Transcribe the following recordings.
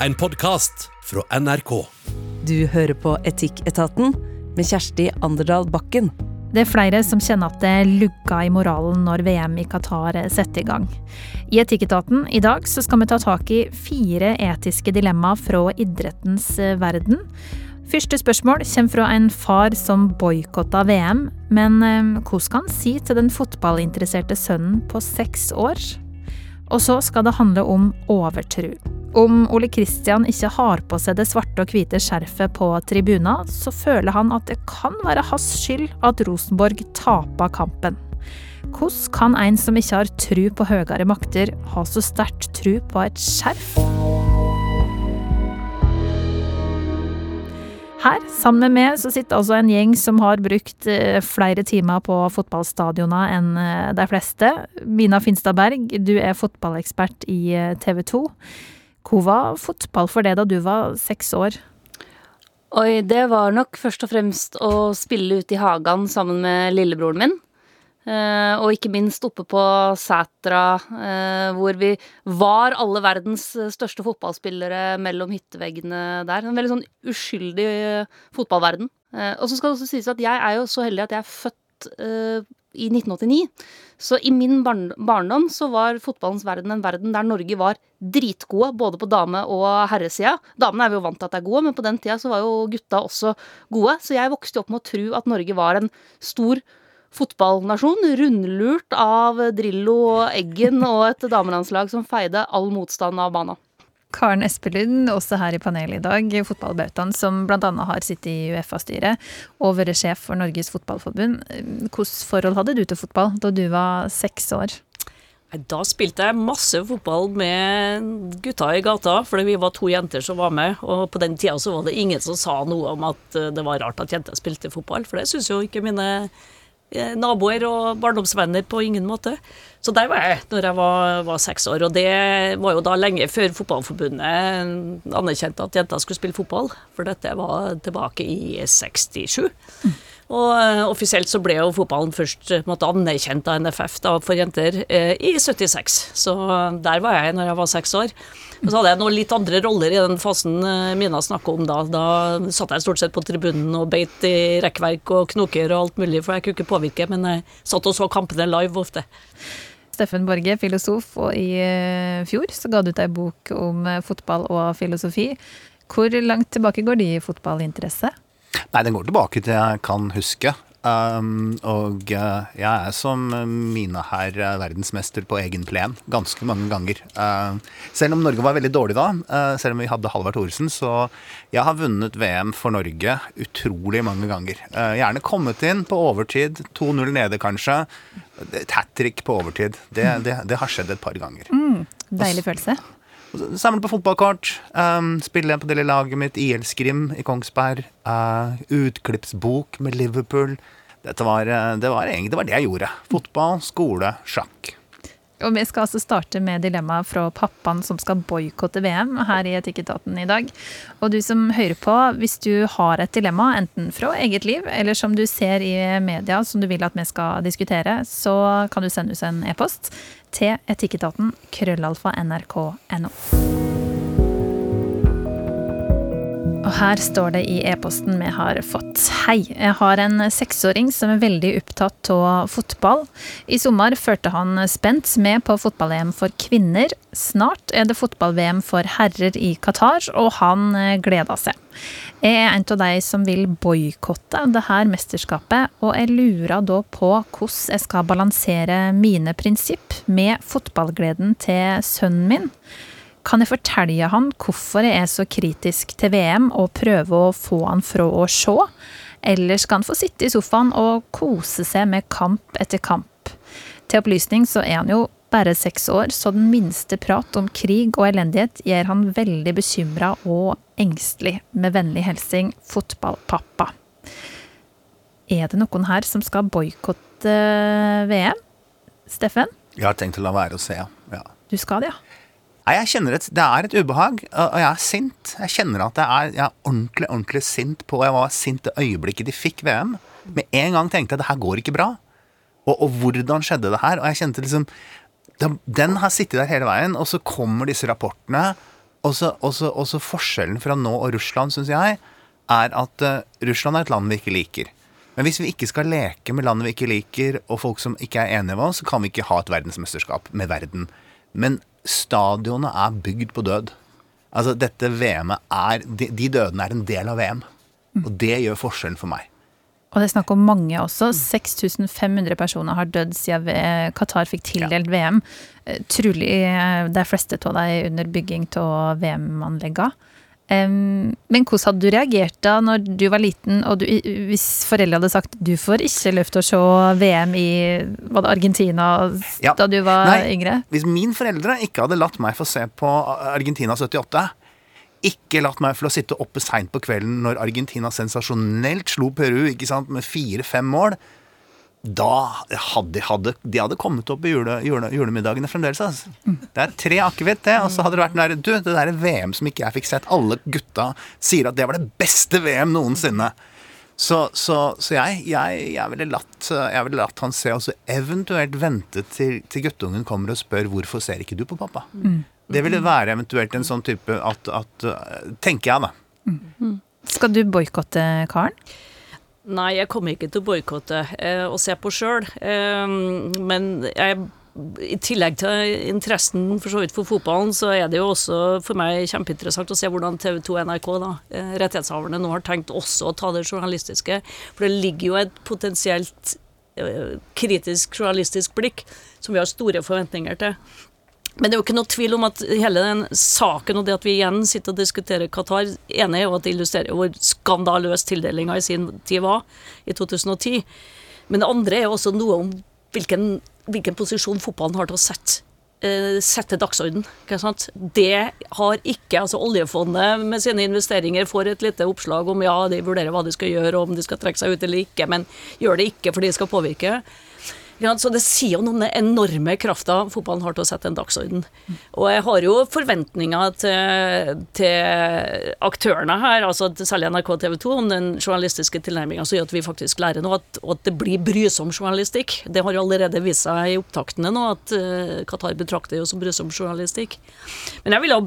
en podkast fra NRK. Du hører på Etikketaten med Kjersti Anderdal Bakken. Det er flere som kjenner at det lugger i moralen når VM i Qatar setter i gang. I Etikketaten i dag så skal vi ta tak i fire etiske dilemmaer fra idrettens verden. Første spørsmål kommer fra en far som boikotta VM. Men hvordan hva skal han si til den fotballinteresserte sønnen på seks år? Og så skal det handle om overtru. Om Ole Kristian ikke har på seg det svarte og hvite skjerfet på tribuna, så føler han at det kan være hans skyld at Rosenborg taper kampen. Hvordan kan en som ikke har tru på høyere makter, ha så sterkt tru på et skjerf? Her, sammen med meg, så sitter altså en gjeng som har brukt eh, flere timer på fotballstadioner enn eh, de fleste. Mina Finstad Berg, du er fotballekspert i eh, TV 2. Hvor var fotball for deg da du var seks år? Oi, det var nok først og fremst å spille ute i hagen sammen med lillebroren min. Uh, og ikke minst oppe på Sætra, uh, hvor vi var alle verdens største fotballspillere mellom hytteveggene der. En veldig sånn uskyldig uh, fotballverden. og så skal det også sies at jeg er jo så heldig at jeg er født i 1989. Så i min barndom så var fotballens verden en verden der Norge var dritgode, både på dame- og herresida. Damene er vi jo vant til at er gode, men på den tida så var jo gutta også gode. Så jeg vokste opp med å tro at Norge var en stor fotballnasjon, rundlurt av Drillo og Eggen og et damelandslag som feide all motstand av bana. Karen Espelund, også her i panelet i dag, fotballbautaen som bl.a. har sittet i Uefa-styret og vært sjef for Norges Fotballforbund. Hvilket forhold hadde du til fotball da du var seks år? Da spilte jeg masse fotball med gutta i gata, fordi vi var to jenter som var med. Og på den tida så var det ingen som sa noe om at det var rart at jenter spilte fotball, for det syns jo ikke mine Eh, naboer og barndomsvenner på ingen måte. Så der var jeg når jeg var, var, seks år, og det var jo da lenge før Fotballforbundet anerkjente at jenter skulle spille fotball, for dette var tilbake i 67. Mm. Og uh, offisielt så ble jo fotballen først måtte anerkjent av NFF da, for jenter uh, i 76. Så der var jeg når jeg var seks år. Og så hadde jeg noen litt andre roller i den fasen Mina snakka om da. Da satt jeg stort sett på tribunen og beit i rekkverk og knoker og alt mulig, for jeg kunne ikke påvirke, men jeg satt og så kampene live ofte. Steffen Borge, filosof, og i fjor så ga du ut ei bok om fotball og filosofi. Hvor langt tilbake går de fotballinteresse? Nei, den går tilbake til jeg kan huske. Um, og uh, jeg er som Mina her uh, verdensmester på egen plen ganske mange ganger. Uh, selv om Norge var veldig dårlig da, selv om vi hadde Halvard Thoresen, så jeg har vunnet VM for Norge utrolig mange ganger. Gjerne kommet inn på overtid, 2-0 nede kanskje. Et hat trick på overtid. Det, det, det, har skjedd et par ganger. Mm, deilig følelse. Samle på fotballkort. Um, spille på det lille laget mitt, IL-Skrim i Kongsberg. Uh, utklippsbok med Liverpool. Var, uh, det, var det var det jeg gjorde. Fotball, skole, sjakk. Og Vi skal altså starte med dilemmaet fra pappaen som skal boikotte VM her i Etikketaten i dag. Og du som hører på, hvis du har et dilemma, enten fra eget liv eller som du ser i media som du vil at vi skal diskutere, så kan du sende oss en e-post til etikketaten krøllalfa nrk.no. Og her står det i e-posten vi har fått. Hei, jeg har en seksåring som er veldig opptatt av fotball. I sommer førte han spent med på fotball-EM for kvinner. Snart er det fotball-VM for herrer i Qatar, og han eh, gleder seg. Jeg er en av de som vil boikotte dette mesterskapet, og jeg lurer da på hvordan jeg skal balansere mine prinsipp med fotballgleden til sønnen min. Kan jeg fortelle han hvorfor jeg er så kritisk til VM, og prøve å få han fra å se? Eller skal han få sitte i sofaen og kose seg med kamp etter kamp? Til opplysning så er han jo bare seks år, så den minste prat om krig og elendighet gjør han veldig bekymra og engstelig. Med vennlig hilsing fotballpappa. Er det noen her som skal boikotte VM? Steffen? Jeg har tenkt å la være å se, ja. Du skal det, ja? Nei, jeg kjenner et, Det er et ubehag, og jeg er sint. Jeg kjenner at jeg er, jeg er ordentlig ordentlig sint på Jeg var sint det øyeblikket de fikk VM. Med en gang tenkte jeg det her går ikke bra. Og, og hvordan skjedde det her? Og jeg kjente liksom Den har sittet der hele veien, og så kommer disse rapportene. også, og så forskjellen fra nå og Russland, syns jeg, er at uh, Russland er et land vi ikke liker. Men hvis vi ikke skal leke med land vi ikke liker, og folk som ikke er enige med oss, så kan vi ikke ha et verdensmesterskap med verden. Men stadionet er bygd på død. Altså, dette VM-et er de, de dødene er en del av VM. Og det gjør forskjellen for meg. Og det er snakk om mange også. 6500 personer har dødd siden Qatar fikk tildelt VM. Eh, Trolig eh, de fleste av dem under bygging av VM-anleggene. Em, men hvordan hadde du reagert da når du var liten, og du, hvis foreldre hadde sagt du får ikke lov til å se VM i Argentina Ja. da du var Nei. yngre? Hvis min foreldre ikke hadde latt meg få se på Argentina 78, ikke latt meg få sitte oppe seint på kvelden når Argentina sensasjonelt slo Peru ikke sant, med fire-fem mål, da hadde, hadde de hadde kommet opp i jule, jule, julemiddagene fremdeles. Altså. Det er tre akevitt, det. Og så hadde det vært den der, du, det derre VM som ikke jeg fikk sett. Alle gutta sier at det var det beste VM noensinne. Så, så, så jeg, jeg, jeg ville latt, jeg ville latt han se, og så eventuelt vente til, til guttungen kommer og spør hvorfor ser ikke du på pappa. Det ville være eventuelt en sånn type at, at Tenker jeg, da. Skal du boikotte karen? Nei, jeg kommer ikke til å boikotte eh, og se på sjøl. Eh, men jeg, i tillegg til interessen for så vidt for fotballen, så er det jo også for meg kjempeinteressant å se hvordan TV 2 og NRK, da, eh, rettighetshaverne, nå har tenkt også å ta det journalistiske. For det ligger jo et potensielt eh, kritisk journalistisk blikk som vi har store forventninger til. Men det er jo ikke noe tvil om at hele den saken og det at vi igjen sitter og diskuterer Qatar, ene er jo at det illustrerer hvor skandaløs tildelinga i sin tid var, i 2010. Men det andre er jo også noe om hvilken, hvilken posisjon fotballen har til å sette eh, sette dagsorden. Ikke sant? Det har ikke altså Oljefondet med sine investeringer får et lite oppslag om ja, de vurderer hva de skal gjøre, om de skal trekke seg ut eller ikke, men gjør det ikke fordi de skal påvirke. Sant? Så det sier jo noe om den enorme krafta fotballen har til å sette en dagsorden. Og jeg har jo forventninger til, til aktørene her, altså særlig NRK TV 2, om den journalistiske tilnærminga som gjør at vi faktisk lærer noe, at, og at det blir brysom journalistikk. Det har jo allerede vist seg i opptaktene nå, at uh, Qatar betrakter jo som brysom journalistikk. Men jeg ville ha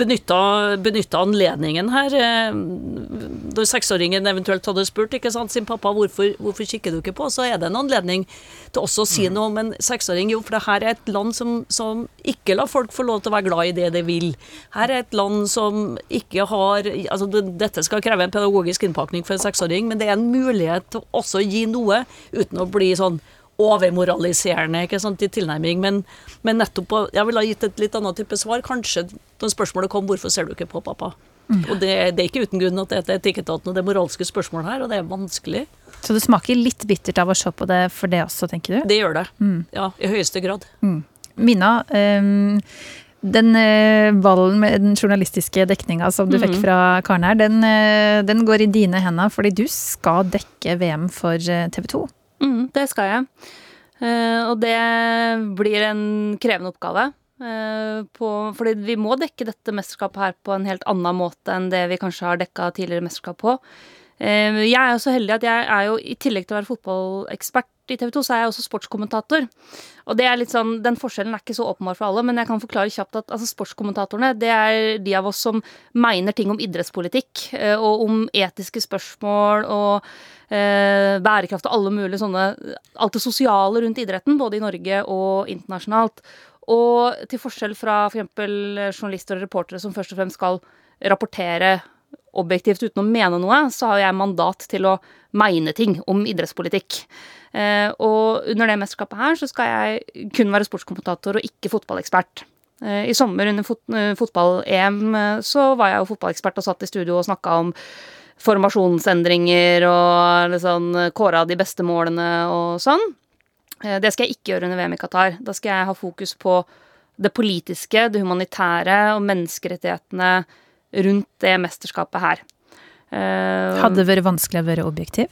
benytta anledningen her, eh, når seksåringen eventuelt hadde spurt ikke sant, sin pappa hvorfor, hvorfor kikker du ikke på, så er det en anledning til også å si noe om en seksåring. Jo, for det her er et land som, som ikke lar folk få lov til å være glad i det de vil. Her er et land som ikke har altså det, Dette skal kreve en pedagogisk innpakning for en seksåring, men det er en mulighet til å også gi noe uten å bli sånn overmoraliserende ikke sant, i tilnærming, men, men nettopp Jeg ville ha gitt et litt annet type svar, kanskje når spørsmålet kom 'Hvorfor ser du ikke på pappa?' Og det, det er ikke uten grunn at det er etikketaten og det moralske spørsmålet her, og det er vanskelig. Så det smaker litt bittert av å se på det for det også, tenker du? Det gjør det. Ja, i høyeste grad. Mina, um, den eh, ballen med den journalistiske dekninga som du fikk fra karen her, den, eh, den går i dine hender, fordi du skal dekke VM for eh, TV 2. Mm, det skal jeg. Uh, og det blir en krevende oppgave. Uh, på, fordi vi må dekke dette mesterskapet her på en helt annen måte enn det vi kanskje har dekka tidligere mesterskap på. Eh, jeg er jo så heldig at jeg er jo, i tillegg til å være fotballekspert i TV 2, så er jeg også sportskommentator. Og det er litt sånn, Den forskjellen er ikke så åpenbar for alle, men jeg kan forklare kjapt at altså, sportskommentatorene det er de av oss som mener ting om idrettspolitikk eh, og om etiske spørsmål og eh, bærekraft og alle mulige sånne Alt det sosiale rundt idretten, både i Norge og internasjonalt. Og til forskjell fra f.eks. journalister og reportere som først og fremst skal rapportere objektivt uten å mene noe, så har jeg mandat til å mene ting om idrettspolitikk. Eh, og under det mesterskapet her så skal jeg kun være sportskommentator og ikke fotballekspert. Eh, I sommer under fot eh, fotball-EM så var jeg jo fotballekspert og satt i studio og snakka om formasjonsendringer og liksom kåra de beste målene og sånn. Det skal jeg ikke gjøre under VM i Qatar. Da skal jeg ha fokus på det politiske, det humanitære og menneskerettighetene rundt det mesterskapet her. Eh, Hadde det vært vanskelig å være objektiv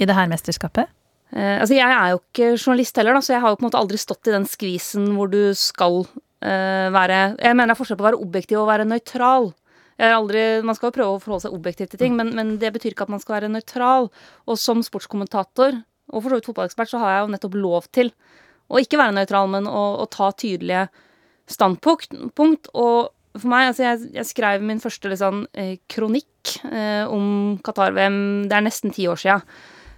i det her mesterskapet? Eh, altså, jeg er jo ikke journalist heller, da, så jeg har jo på en måte aldri stått i den skvisen hvor du skal eh, være Jeg mener det er forskjell på å være objektiv og å være nøytral. Aldri, man skal jo prøve å forholde seg objektivt til ting, men, men det betyr ikke at man skal være nøytral. Og som sportskommentator, og for så vidt fotballekspert, så har jeg jo nettopp lov til å ikke være nøytral, men å, å ta tydelige standpunkt. punkt, Og for meg altså jeg, jeg skrev min første liksom, eh, kronikk eh, om Qatar-VM Det er nesten ti år sia.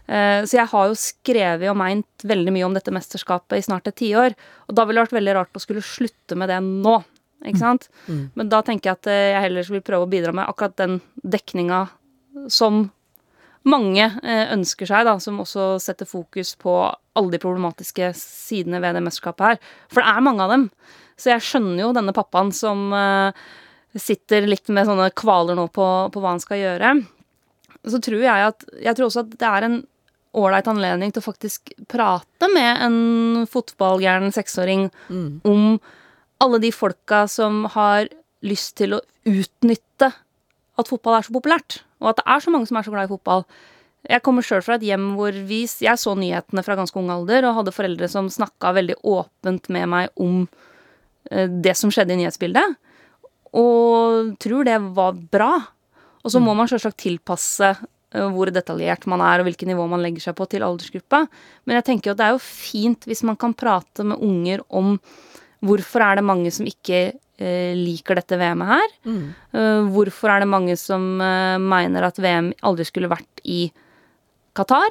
Eh, så jeg har jo skrevet og meint veldig mye om dette mesterskapet i snart et tiår. Og da ville det vært veldig rart å skulle slutte med det nå. Ikke sant? Men da tenker jeg at eh, jeg heller vil prøve å bidra med akkurat den dekninga som mange eh, ønsker seg, da, som også setter fokus på alle de problematiske sidene ved det mesterskapet her. For det er mange av dem. Så jeg skjønner jo denne pappaen som eh, sitter litt med sånne kvaler nå på, på hva han skal gjøre. Så tror jeg at Jeg tror også at det er en ålreit anledning til å faktisk prate med en fotballgæren seksåring om alle de folka som har lyst til å utnytte at fotball er så populært, og at det er så mange som er så glad i fotball. Jeg kommer sjøl fra et hjem hvor vi Jeg så nyhetene fra ganske ung alder og hadde foreldre som snakka veldig åpent med meg om eh, det som skjedde i nyhetsbildet, og tror det var bra. Og så må man sjølsagt tilpasse eh, hvor detaljert man er og hvilket nivå man legger seg på til aldersgruppa. Men jeg tenker jo at det er jo fint hvis man kan prate med unger om hvorfor er det mange som ikke eh, liker dette VM-et her. Mm. hvorfor er det mange som eh, mener at VM aldri skulle vært i Qatar?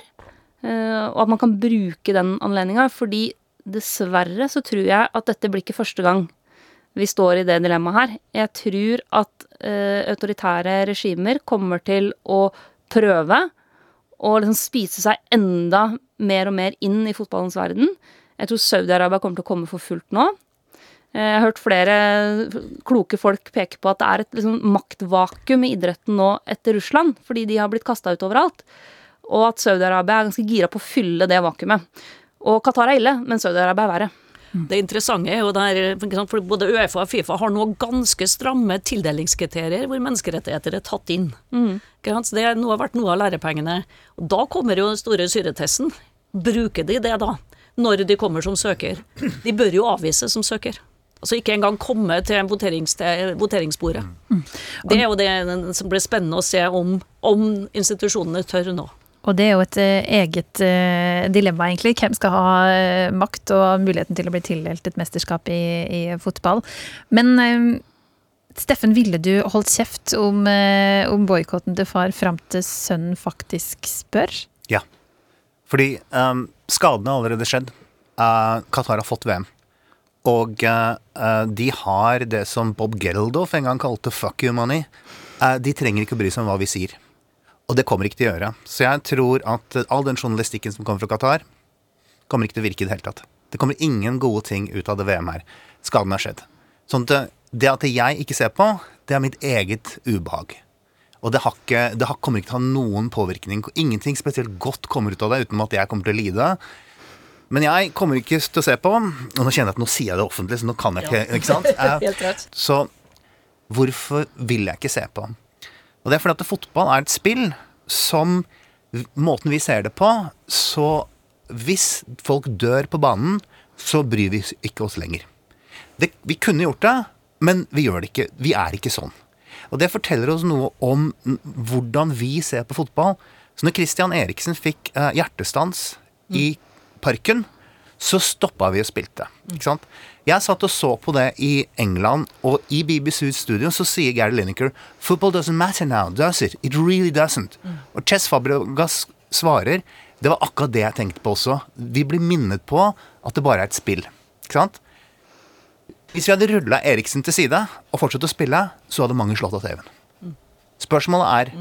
Eh, og at man kan bruke den anledninga. Fordi dessverre så tror jeg at dette blir ikke første gang vi står i det dilemmaet her. Jeg tror at eh, autoritære regimer kommer til å prøve å liksom spise seg enda mer og mer inn i fotballens verden. Jeg tror Saudi-Arabia kommer til å komme for fullt nå. Eh, Jeg har hørt flere kloke folk peke på at det er et liksom, maktvakuum i idretten nå etter Russland, fordi de har blitt kasta ut overalt. Og at Saudi-Arabia er ganske gira på å fylle det vakuumet. Og Qatar er ille, men Saudi-Arabia er verre. Det interessante er jo der, for både Uefa og Fifa har nå ganske stramme tildelingskriterier hvor menneskerettigheter er tatt inn. Mm. det har vært noe av lærepengene. Og da kommer jo den store syretesten. Bruker de det da, når de kommer som søker? De bør jo avvise som søker. Altså ikke engang komme til voteringsbordet. Mm. Det er jo det som blir spennende å se om, om institusjonene tør nå. Og det er jo et eh, eget eh, dilemma, egentlig. Hvem skal ha eh, makt og muligheten til å bli tildelt et mesterskap i, i fotball. Men Steffen, ville du holdt kjeft om, om boikotten til far fram til sønnen faktisk spør? Ja. Fordi um, skadene har allerede skjedd. Uh, Qatar har fått VM. Og uh, de har det som Bob Geldof en gang kalte 'fuck you money'. Uh, de trenger ikke å bry seg om hva vi sier. Og det kommer ikke til å gjøre. Så jeg tror at uh, all den journalistikken som kommer fra Qatar, kommer ikke til å virke i det hele tatt. Det kommer ingen gode ting ut av det VM her. Skaden har skjedd. Sånn at det, det at jeg ikke ser på, det er mitt eget ubehag. Og det, har ikke, det har, kommer ikke til å ha noen påvirkning. Ingenting spesielt godt kommer ut av det, uten at jeg kommer til å lide. Men jeg kommer ikke til å se på. Og nå kjenner jeg at nå sier jeg det offentlig, så nå kan jeg ikke. ikke sant? Helt rett. Så hvorfor vil jeg ikke se på? Og det er fordi at fotball er et spill som Måten vi ser det på, så hvis folk dør på banen, så bryr vi ikke oss lenger. Det, vi kunne gjort det, men vi gjør det ikke. Vi er ikke sånn. Og det forteller oss noe om hvordan vi ser på fotball. Så når Christian Eriksen fikk eh, hjertestans i parken, så stoppa vi og spilte. Ikke sant? Jeg satt og så på det i England, og i BBC Studio så sier Gary Lineker Football doesn't matter now, does it? It really doesn't. Og Chess Fabregas svarer Det var akkurat det jeg tenkte på også. Vi blir minnet på at det bare er et spill. Ikke sant? Hvis vi hadde rulla Eriksen til side og fortsatt å spille, så hadde mange slått av TV-en. Spørsmålet er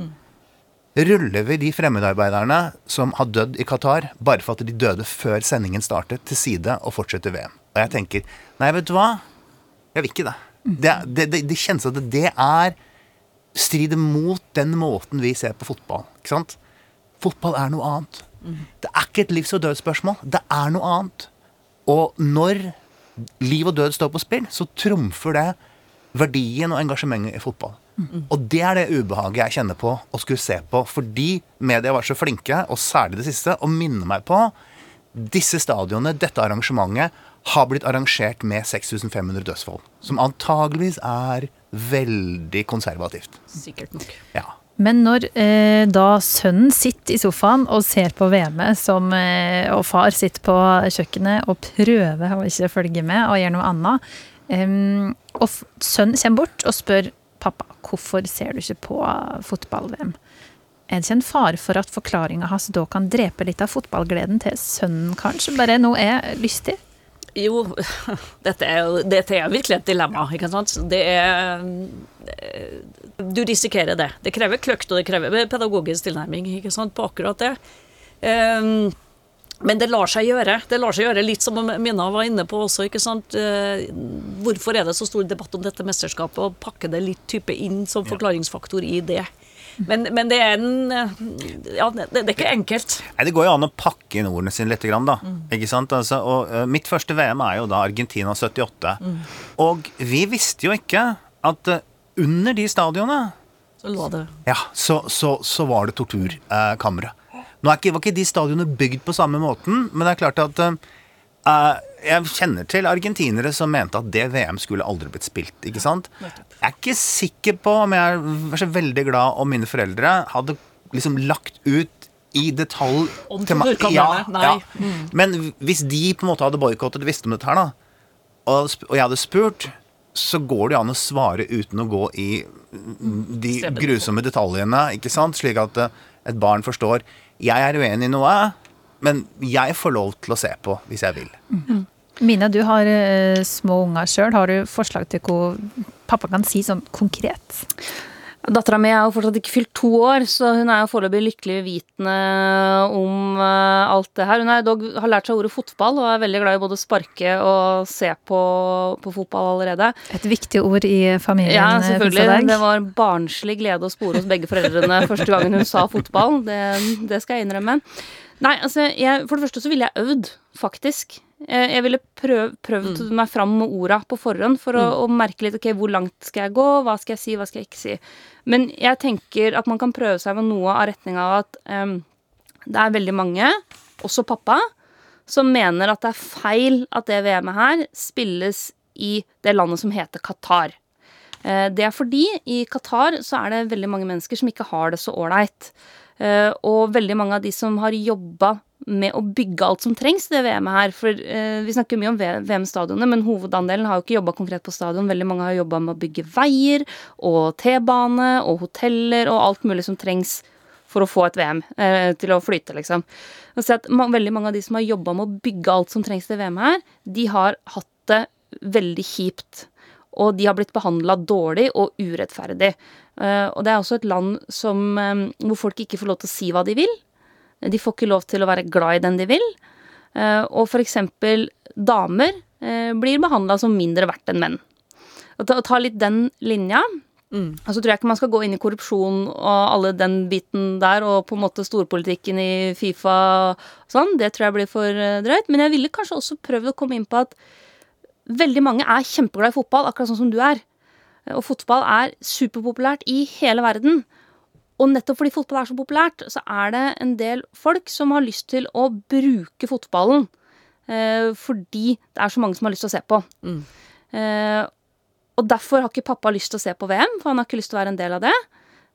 Ruller vi de fremmedarbeiderne som har dødd i Qatar, bare for at de døde før sendingen startet, til side og fortsetter VM? Og jeg tenker Nei, vet du hva? Jeg vil ikke det. Det, det, det, det kjennes at det er strider mot den måten vi ser på fotball. Ikke sant? Fotball er noe annet. Det er ikke et livs- og dødsspørsmål. Det er noe annet. Og når liv og død står på spill, så trumfer det verdien og engasjementet i fotball. Og det er det ubehaget jeg kjenner på å skulle se på, fordi media var så flinke, og særlig det siste, å minne meg på disse stadionene, dette arrangementet, har blitt arrangert med 6500 dødsfall. Som antageligvis er veldig konservativt. Sikkert nok. Ja. Men når eh, da sønnen sitter i sofaen og ser på VM-et, som, eh, og far sitter på kjøkkenet og prøver å ikke følge med og gjør noe annet, eh, og sønnen kommer bort og spør pappa hvorfor ser du ikke på fotball-VM. Er det ikke en fare for at forklaringa hans da kan drepe litt av fotballgleden til sønnen, kanskje? Bare noe er lystig? Jo, dette er, dette er virkelig et dilemma, ikke sant. Det er eh, Du risikerer det. Det krever kløkt, og det krever pedagogisk tilnærming ikke sant, på akkurat det. Um, men det lar seg gjøre. Det lar seg gjøre litt som Mina var inne på også. ikke sant? Eh, Hvorfor er det så stor debatt om dette mesterskapet, og pakke det litt type inn som forklaringsfaktor i det? Men, men det er en eh, Ja, det, det er ikke enkelt. Nei, Det går jo an å pakke inn ordene sine litt, da. Mm. Ikke sant? Altså, og uh, mitt første VM er jo da Argentina 78. Og vi visste jo ikke at uh, under de stadionene Så lå det ja, så, så, så var det torturkamre. Nå er ikke, var ikke de stadionene bygd på samme måten, men det er klart at eh, eh, jeg kjenner til argentinere som mente at det VM skulle aldri blitt spilt. ikke sant? Jeg er ikke sikker på om jeg var så veldig glad om mine foreldre hadde liksom lagt ut i detalj Om til meg- torturkamrene? Ja. Men hvis de på en måte hadde boikottet visste om dette her, da, og, og jeg hadde spurt, så går det jo an å svare uten å gå i de grusomme detaljene, ikke sant? Slik at eh, et barn forstår jeg er uenig i noe, men jeg får lov til å se på hvis jeg vil. Mina, du har uh, små unger sjøl. Har du forslag til hva pappa kan si sånn konkret? Dattera mi er jo fortsatt ikke fylt to år, så hun er jo foreløpig lykkelig vitende om eh, alt det her. Hun er dog, har lært seg ordet fotball og er veldig glad i både sparke og se på, på fotball allerede. Et viktig ord i familien. Ja, eh, selvfølgelig. Det var barnslig glede å spore hos begge foreldrene første gangen hun sa fotball. Det, det skal jeg innrømme. Nei, altså, jeg, for det første så ville jeg øvd, faktisk. Jeg, jeg ville prøv, prøvd meg fram med orda på forhånd for å, å merke litt ok, hvor langt skal jeg gå, hva skal jeg si, hva skal jeg ikke si. Men jeg tenker at man kan prøve seg med noe av retning av at um, det er veldig mange, også pappa, som mener at det er feil at det VM-et her spilles i det landet som heter Qatar. Eh, Det er fordi i Qatar så er det veldig mange mennesker som ikke har det så ålreit. Eh, Og veldig mange av de som har jobba med å bygge alt som trengs til det VM-et her. For eh, vi snakker mye om VM-stadionene, men hovedandelen har jo ikke jobba konkret på stadion. Veldig mange har jobba med å bygge veier og T-bane og hoteller og alt mulig som trengs for å få et VM eh, til å flyte, liksom. Og så at ma veldig mange av de som har jobba med å bygge alt som trengs til VM-et her, de har hatt det veldig kjipt. Og de har blitt behandla dårlig og urettferdig. Eh, og det er også et land som, eh, hvor folk ikke får lov til å si hva de vil. De får ikke lov til å være glad i den de vil. Eh, og for eksempel damer eh, blir behandla som mindre verdt enn menn. Å ta, ta litt den linja. Og så tror jeg ikke man skal gå inn i korrupsjon og alle den biten der, og på en måte storpolitikken i Fifa og sånn. Det tror jeg blir for eh, drøyt. Men jeg ville kanskje også prøvd å komme inn på at veldig mange er kjempeglad i fotball, akkurat sånn som du er. Og fotball er superpopulært i hele verden. Og nettopp fordi fotball er så populært, så er det en del folk som har lyst til å bruke fotballen. Eh, fordi det er så mange som har lyst til å se på. Eh, og derfor har ikke pappa lyst til å se på VM, for han har ikke lyst til å være en del av det.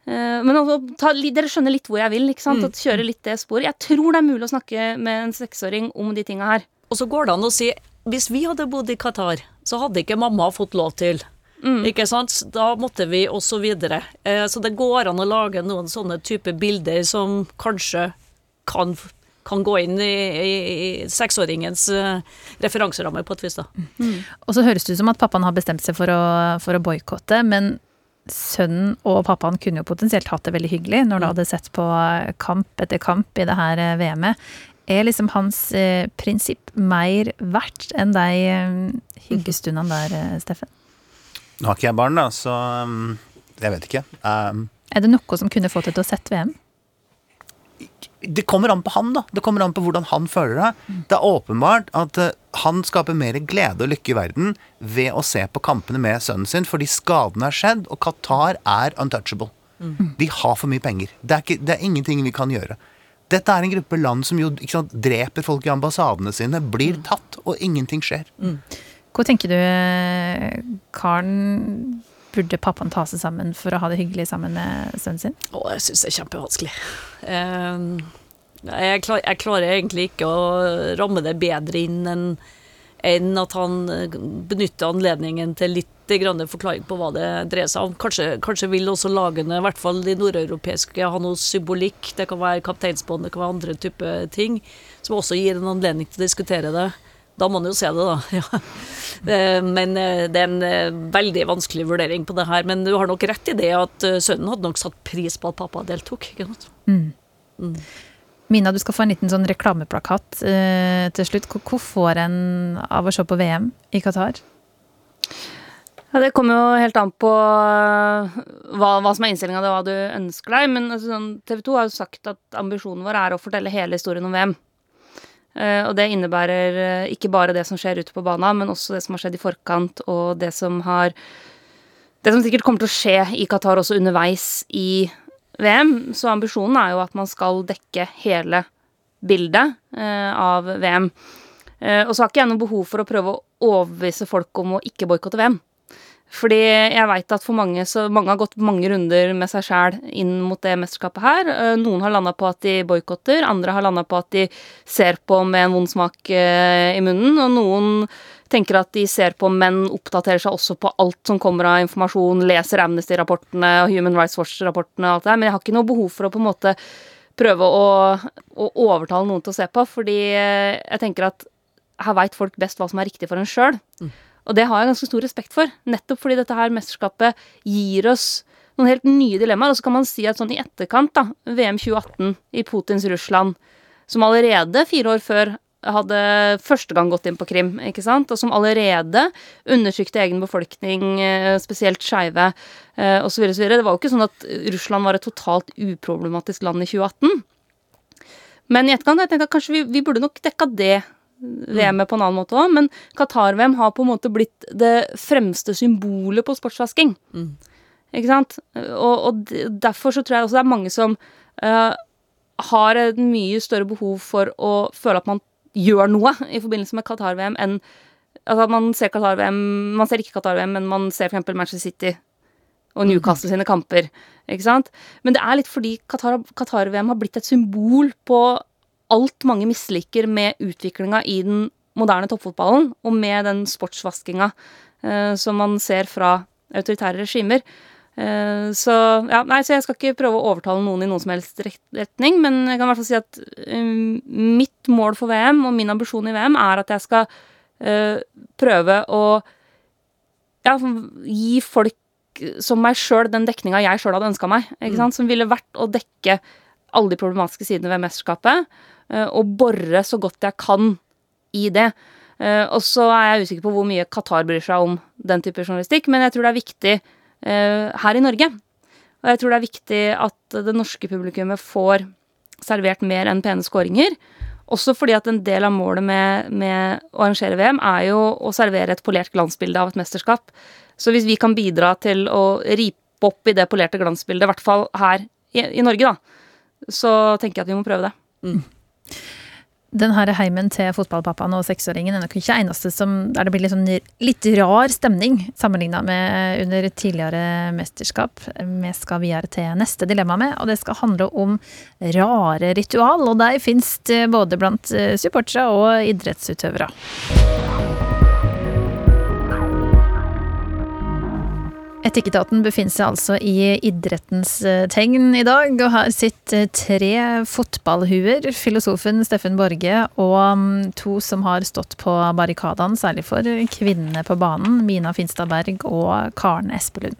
Eh, men altså, ta, dere skjønner litt hvor jeg vil. ikke sant? At kjøre litt det sporet. Jeg tror det er mulig å snakke med en seksåring om de tinga her. Og så går det an å si hvis vi hadde bodd i Qatar, så hadde ikke mamma fått lov til. Ikke sant? Da måtte vi også videre. Eh, så det går an å lage noen sånne type bilder som kanskje kan, kan gå inn i, i, i seksåringens eh, referanseramme på et vis. da. Og så høres det ut som at pappaen har bestemt seg for å, for å boikotte, men sønnen og pappaen kunne jo potensielt hatt det veldig hyggelig når de hadde sett på kamp etter kamp i det her eh, VM-et. Er liksom hans eh, prinsipp mer verdt enn de eh, hyggestundene der, eh, Steffen? Nå har ikke jeg barn, da, så um, jeg vet ikke. Um, Er det noe som kunne fått deg til å sette VM? det kommer an på han, da. Det kommer an på hvordan han føler det. Det er åpenbart at uh, han skaper mer glede og lykke i verden ved å se på kampene med sønnen sin, fordi skadene har skjedd, og Qatar er untouchable. De har for mye penger. Det er, ikke, det er ingenting vi kan gjøre. Dette er en gruppe land som jo ikke sant, dreper folk i ambassadene sine, blir tatt, og ingenting skjer. Hva tenker du, Karen? Burde pappaen ta seg sammen for å ha det hyggelig sammen med sønnen sin? Å, jeg syns det er kjempevanskelig. Eh, jeg, klar, jeg klarer egentlig ikke å ramme det bedre inn enn enn at han eh, benytter anledningen til litt forklaring på hva det dreier seg om. Kanskje, kanskje vil også lagene, i hvert fall de nordeuropeiske, ha noe symbolikk. Det kan være kapteinsbånd, det kan være andre typer ting, som også gir en anledning til å diskutere det. Da må en jo se det, da. Ja. Eh, men eh, det er en eh, veldig vanskelig vurdering på det her. Men du har nok rett i det at sønnen hadde nok satt pris på at pappa deltok. ikke sant? Mm. Mm. Mina, du skal få en liten sånn reklameplakat eh, til slutt. Hvor får en av å se på VM i Qatar? Ja, Det kommer jo helt an på hva, hva som er innstillinga og hva du ønsker deg. Men altså, sånn, TV 2 har jo sagt at ambisjonen vår er å fortelle hele historien om VM. Eh, og det innebærer eh, ikke bare det som skjer ute på banen, men også det som har skjedd i forkant, og det som har Det som sikkert kommer til å skje i Qatar også underveis i VM. Så ambisjonen er jo at man skal dekke hele bildet eh, av VM. Og så har ikke jeg noe behov for å prøve å overbevise folk om å ikke boikotte VM. Fordi jeg veit at for mange så mange har gått mange runder med seg sjæl inn mot det mesterskapet her. Eh, noen har landa på at de boikotter, andre har landa på at de ser på med en vond smak eh, i munnen, og noen tenker at de ser på, men oppdaterer seg også på alt som kommer av informasjon, leser Amnesty-rapportene og Human Rights Watch-rapportene og alt det der, men jeg har ikke noe behov for å på en måte prøve å, å overtale noen til å se på, fordi eh, jeg tenker at her veit folk best hva som er riktig for en sjøl. Mm. Og det har jeg ganske stor respekt for, nettopp fordi dette her mesterskapet gir oss noen helt nye dilemmaer. Og så kan man si at sånn i etterkant, da, VM 2018 i Putins Russland, som allerede fire år før hadde første gang gått inn på Krim, ikke sant, og som allerede undertrykte egen befolkning, eh, spesielt skeive, eh, osv., osv. Det var jo ikke sånn at Russland var et totalt uproblematisk land i 2018. Men i etterkant jeg tenkte at kanskje vi, vi burde nok dekka det VM-et på en annen måte òg, men Qatar-VM har på en måte blitt det fremste symbolet på sportsvasking. Mm. Ikke sant? Og, og, derfor så tror jeg også det er mange som uh, har et mye større behov for å føle at man gjør noe i forbindelse med Qatar-VM enn Altså man ser Qatar-VM Man ser ikke Qatar-VM, men man ser f.eks. Manchester City og Newcastle sine kamper. Ikke sant? Men det er litt fordi Qatar-VM Qatar har blitt et symbol på alt mange misliker med utviklinga i den moderne toppfotballen, og med den sportsvaskinga eh, som man ser fra autoritære regimer. Eh, så ja, nei, så jeg skal ikke prøve å overtale noen i noen som helst retning, men jeg kan i hvert fall si at um, mitt mål for VM, og min ambisjon i VM, er at jeg skal uh, prøve å ja, gi folk som meg sjøl den dekninga jeg sjøl hadde ønska meg. ikke mm. sant? Som ville vært å dekke alle de problematiske sidene ved mesterskapet. Eh, og bore så godt jeg kan i det. Eh, og så er jeg usikker på hvor mye Qatar bryr seg om den type journalistikk, men jeg tror det er viktig eh, her i Norge. Og jeg tror det er viktig at det norske publikummet får servert mer enn pene skåringer. Også fordi at en del av målet med, med, å arrangere VM er jo å servere et polert glansbilde av et mesterskap. Så hvis vi kan bidra til å ripe opp i det polerte glansbildet, i hvert fall her i, i Norge, da, så tenker jeg at vi må prøve det. Mm. Den her heimen til fotballpappaen og seksåringen er nok ikke eneste som, der det blir litt, sånn, litt rar stemning sammenligna med under tidligere mesterskap. Vi skal videre til neste dilemma med, og det skal handle om rare ritual. Og de finnes både blant supportere og idrettsutøvere. Etikketaten befinner seg altså i idrettens eh, tegn i dag, og her sitter tre fotballhuer. Filosofen Steffen Borge og mm, to som har stått på barrikadene, særlig for kvinnene på banen, Mina Finstad Berg og Karen Espelund.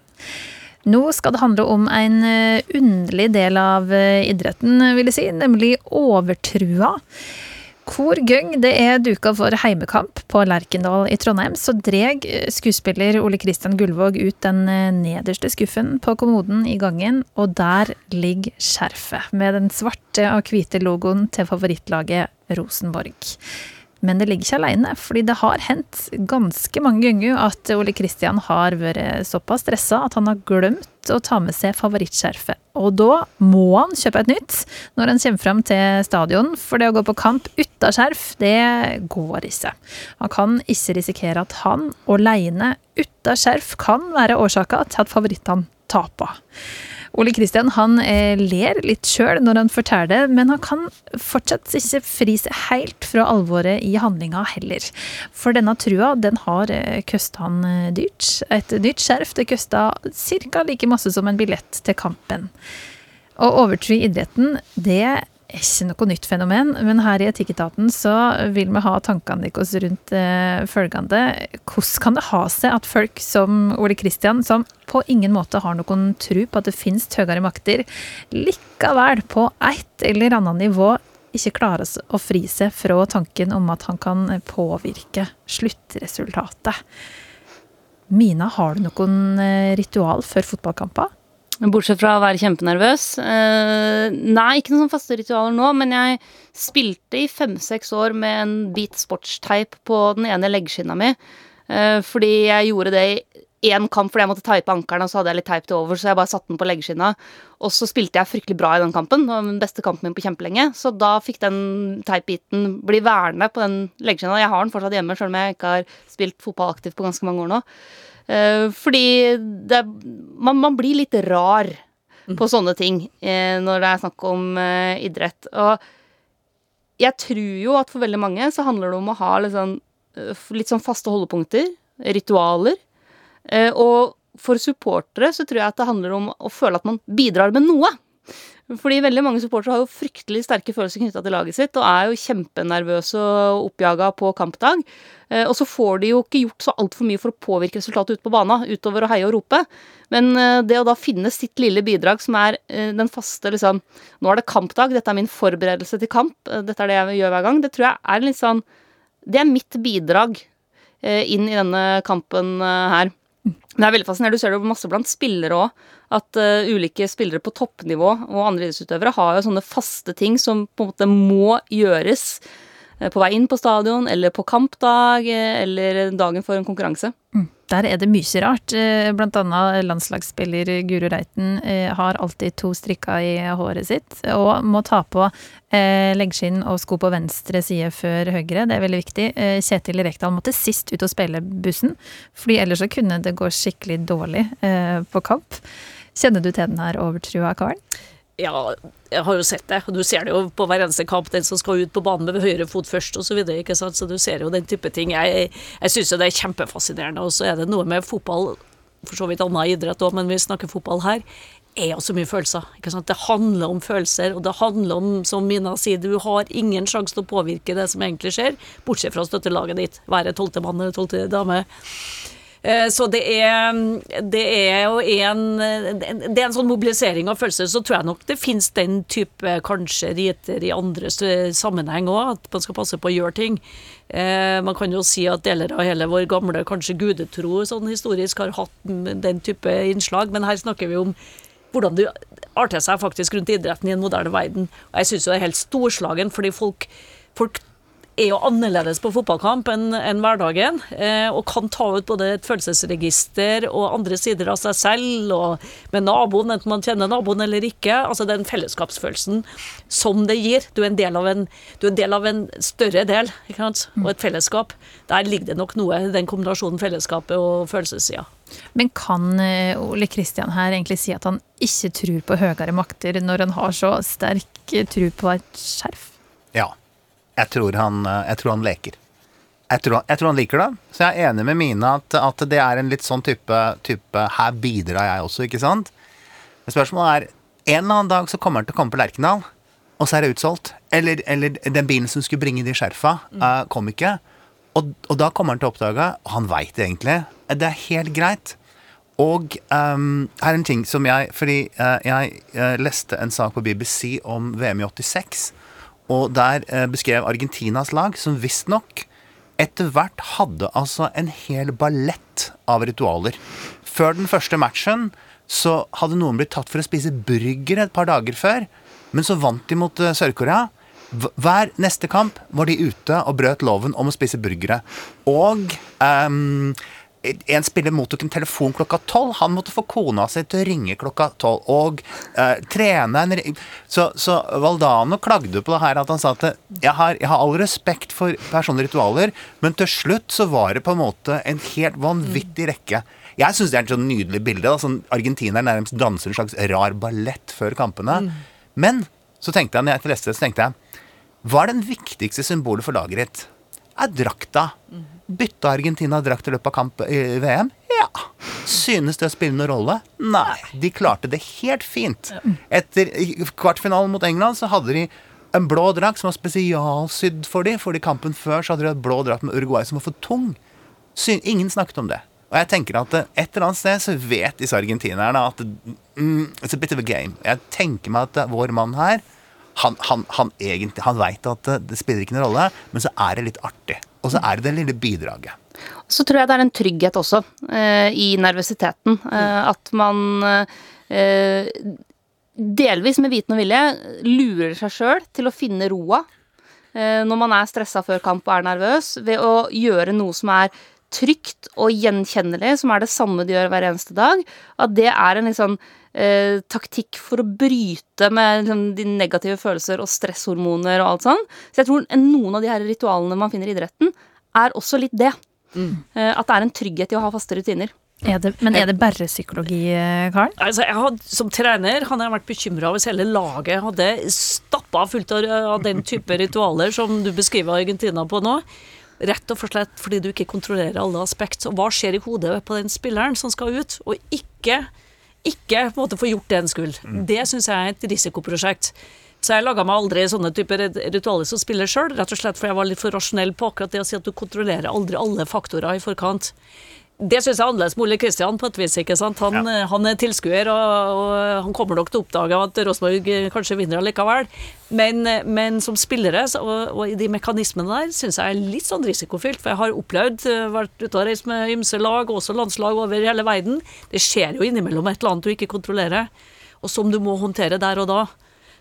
Nå skal det handle om en eh, underlig del av eh, idretten, vil jeg si, nemlig overtrua. Hvor gang det er duka for heimekamp på Lerkendal i Trondheim, så dreg skuespiller Ole Kristian Gullvåg ut den eh, nederste skuffen på kommoden i gangen, og der ligger skjerfet med den svarte og hvite logoen til favorittlaget Rosenborg. Men det ligger ikke alene, fordi det har hendt ganske mange ganger at Ole Kristian har vært såpass stressa at han har glemt å ta med seg favorittskjerfet. Og da må han kjøpe et nytt når han kommer fram til stadion, for det å gå på kamp uten skjerf, det går ikke. Han kan ikke risikere at han alene uten skjerf kan være årsaka til at favorittene taper. Ole Kristian han eh, ler litt sjøl når han forteller det, men han kan fortsatt ikke fri seg helt fra alvoret i handlinga heller. For denne trua den har eh, kosta han eh, dyrt. Et nytt skjerf det kosta ca. like masse som en billett til kampen. Å overtro idretten, det er ikke noe nytt fenomen, men her i Etikketaten så vil vi ha tankene deres rundt eh, følgende. Hvordan kan det ha seg at folk som Ole Kristian, som på ingen måte har noen tro på at det finnes høyere makter, likevel på et eller annet nivå ikke klarer å fri seg fra tanken om at han kan påvirke sluttresultatet? Mina, har du noen eh, ritual før fotballkamper? Bortsett fra å være kjempenervøs. Eh, nei, ikke noen sånne faste ritualer nå, men jeg spilte i fem-seks år med en bit sportsteip på den ene leggskinna mi. Eh, fordi jeg gjorde det i én kamp fordi jeg måtte teipe ankelen, og så hadde jeg litt teip til over, så jeg bare satte den på leggskinna. Og så spilte jeg fryktelig bra i den kampen. Det var den beste kampen min på kjempelenge. Så da fikk den teipbiten bli værende på den leggskinna. Jeg har den fortsatt hjemme, selv om jeg ikke har spilt fotball aktivt på ganske mange år nå. Eh, fordi det, man, man, blir litt rar på sånne ting eh, når det er snakk om eh, idrett. Og jeg tror jo at for veldig mange så handler det om å ha litt sånn, litt sånn faste holdepunkter, ritualer. Og for supportere så tror jeg at det handler om å føle at man bidrar med noe. Fordi veldig mange supportere har jo fryktelig sterke følelser knytta til laget sitt, og er jo kjempenervøse og oppjaga på kampdag. Eh, og så får de jo ikke gjort så altfor mye for å påvirke resultatet ute på banen, utover å heie og rope. Men eh, det å da finne sitt lille bidrag, som er eh, den faste liksom Nå er det kampdag, dette er min forberedelse til kamp, dette er det jeg gjør hver gang. Det tror jeg er litt sånn Det er mitt bidrag inn i denne kampen her. Det er veldig fascinerende. Du ser det jo masse blant spillere òg. At uh, ulike spillere på toppnivå og andre idrettsutøvere har jo sånne faste ting som på en måte må gjøres uh, på vei inn på stadion, eller på kampdag, uh, eller dagen for en konkurranse. Mm. Der er det mye rart. Eh, blant annet landslagsspiller Guro Reiten eh, har alltid to strikker i håret sitt, og må ta på eh, leggskinn og sko på venstre side før høyre. Det er veldig viktig. Kjetil Rekdal måtte sist ut og spille bussen, fordi ellers så kunne det gå skikkelig dårlig på kamp. Kjenner du til den her overtrua, Karen? Ja, jeg har jo sett det. Du ser det jo på hver eneste kamp, den som skal ut på banen med høyre fot først osv. Så, videre, ikke sant? så du ser jo den type ting. Jeg, jeg syns jo det er kjempefascinerende. Og så er det noe med fotball, for så vidt annen idrett òg, men vi snakker fotball her, er jo så mye følelser. ikke sant? Det handler om følelser, og det handler om, som Mina sier, du har ingen sjanse til å påvirke det som egentlig skjer, bortsett fra å støtte laget ditt, være tolvte mann eller tolvte dame. Eh, så det er, det er jo en Det er en sånn mobilisering av følelser. Så tror jeg nok det finnes den type kanskje riter i andre sammenheng òg, at man skal passe på å gjøre ting. Eh, man kan jo si at deler av hele vår gamle kanskje gudetro sånn historisk har hatt den type innslag, men her snakker vi om hvordan du arter seg faktisk rundt idretten i en moderne verden. Og jeg syns jo det er helt storslagen, fordi folk, folk er jo annerledes på fotballkamp enn en hverdagen, eh, og kan ta ut både et følelsesregister og andre sider av seg selv, og med naboen, enten man kjenner naboen eller ikke. Altså den fellesskapsfølelsen som det gir. Du er en del av en, en, del av en større del, ikke sant? og et fellesskap. Der ligger det nok noe, den kombinasjonen fellesskapet og følelsessida. Men kan eh, Ole Kristian her egentlig si at han ikke tror på høyere makter, når han har så sterk tro på et skjerf? Ja. Jeg tror han, eh, jeg tror han leker. Jeg tror, jeg tror, han liker det. Så jeg er enig med Mina at, at det er en litt sånn type, type Her bidrar jeg også, ikke sant? Spørsmålet er En eller annen dag så kommer han til å komme på Lerkendal, og så er det utsolgt. Eller, eller den bilen som skulle bringe de skjerfa, uh, kom ikke. Og, og, da kommer han til å oppdage, og han veit det egentlig, det er helt greit. Og um, her er en ting som jeg Fordi uh, jeg uh, leste en sak på BBC om VM i 86. Og der eh, beskrev Argentinas lag, som visstnok etter hvert hadde altså en hel ballett av ritualer. Før den første matchen så hadde noen blitt tatt for å spise burger et par dager før, men så vant de mot eh, Sør-Korea. Hver neste kamp var de ute og brøt loven om å spise burgere. Og um, en spiller mottok en telefon klokka tolv. Han måtte få kona si til å ringe klokka tolv. Og eh, trene en så, så, Valdano klagde på det her at han sa at jeg har, jeg har all respekt for personlige ritualer, men til slutt så var det på en måte en helt vanvittig rekke. Jeg syns det er et sånn nydelig bilde. Da. Sånn, Argentineren nærmest danser en slags rar ballett før kampene. Men så tenkte jeg, når jeg leste det, så tenkte jeg Hva er den viktigste symbolet for laget ditt? Er drakta. Bytta Argentina drakt i løpet av kamp i VM? Ja. Synes det å spille noen rolle? Nei. De klarte det helt fint. Etter kvartfinalen mot England så hadde de en blå drakt som var spesialsydd for dem. Fordi kampen før så hadde de en blå drakt med Uruguay som var for tung. Syn ingen snakket om det. Og jeg tenker at eh, et eller annet sted så vet disse argentinerne at mm, It's a bit of a game. Jeg tenker meg at eh, vår mann her han, han, han, egentlig, han veit at det, det spiller ikke noen rolle, men så er det litt artig. Og så er det det lille bidraget. Så tror jeg det er en trygghet også eh, i nervøsiteten. Eh, at man eh, delvis med viten og vilje lurer seg sjøl til å finne roa eh, når man er stressa før kamp og er nervøs, ved å gjøre noe som er trygt og gjenkjennelig, som er det samme de gjør hver eneste dag. At det er en litt liksom eh, taktikk for å bryte med liksom, de negative følelser og stresshormoner og alt sånn. Så jeg tror noen av de her ritualene man finner i idretten, er også litt det. Eh, at det er en trygghet i å ha faste rutiner. Er det, men er det bare psykologi, eh, Karl? Altså, jeg hadde, som trener hadde jeg vært bekymra hvis hele laget hadde stappa fullt av, av den type ritualer som du beskriver Argentina på nå. Rett og slett fordi du ikke kontrollerer alle aspekt. Og hva skjer i hodet på den spilleren som skal ut, og ikke, ikke på en måte få gjort det en skulle. Det syns jeg er et risikoprosjekt. Så jeg laga meg aldri sånne typer ritualer som spiller sjøl, rett og slett fordi jeg var litt for rasjonell på akkurat det å si at du kontrollerer aldri alle faktorer i forkant. Det syns jeg er annerledes med Ole Kristian på et vis. ikke sant? Han, ja. han er tilskuer, og, og han kommer nok til å oppdage at Rosenborg eh, kanskje vinner allikevel. Men, eh, men som spillere, og, og i de mekanismene der, syns jeg er litt sånn risikofylt. For jeg har opplevd, eh, vært ute og reist med ymse lag, også landslag over hele verden. Det skjer jo innimellom et eller annet du ikke kontrollerer, og som du må håndtere der og da.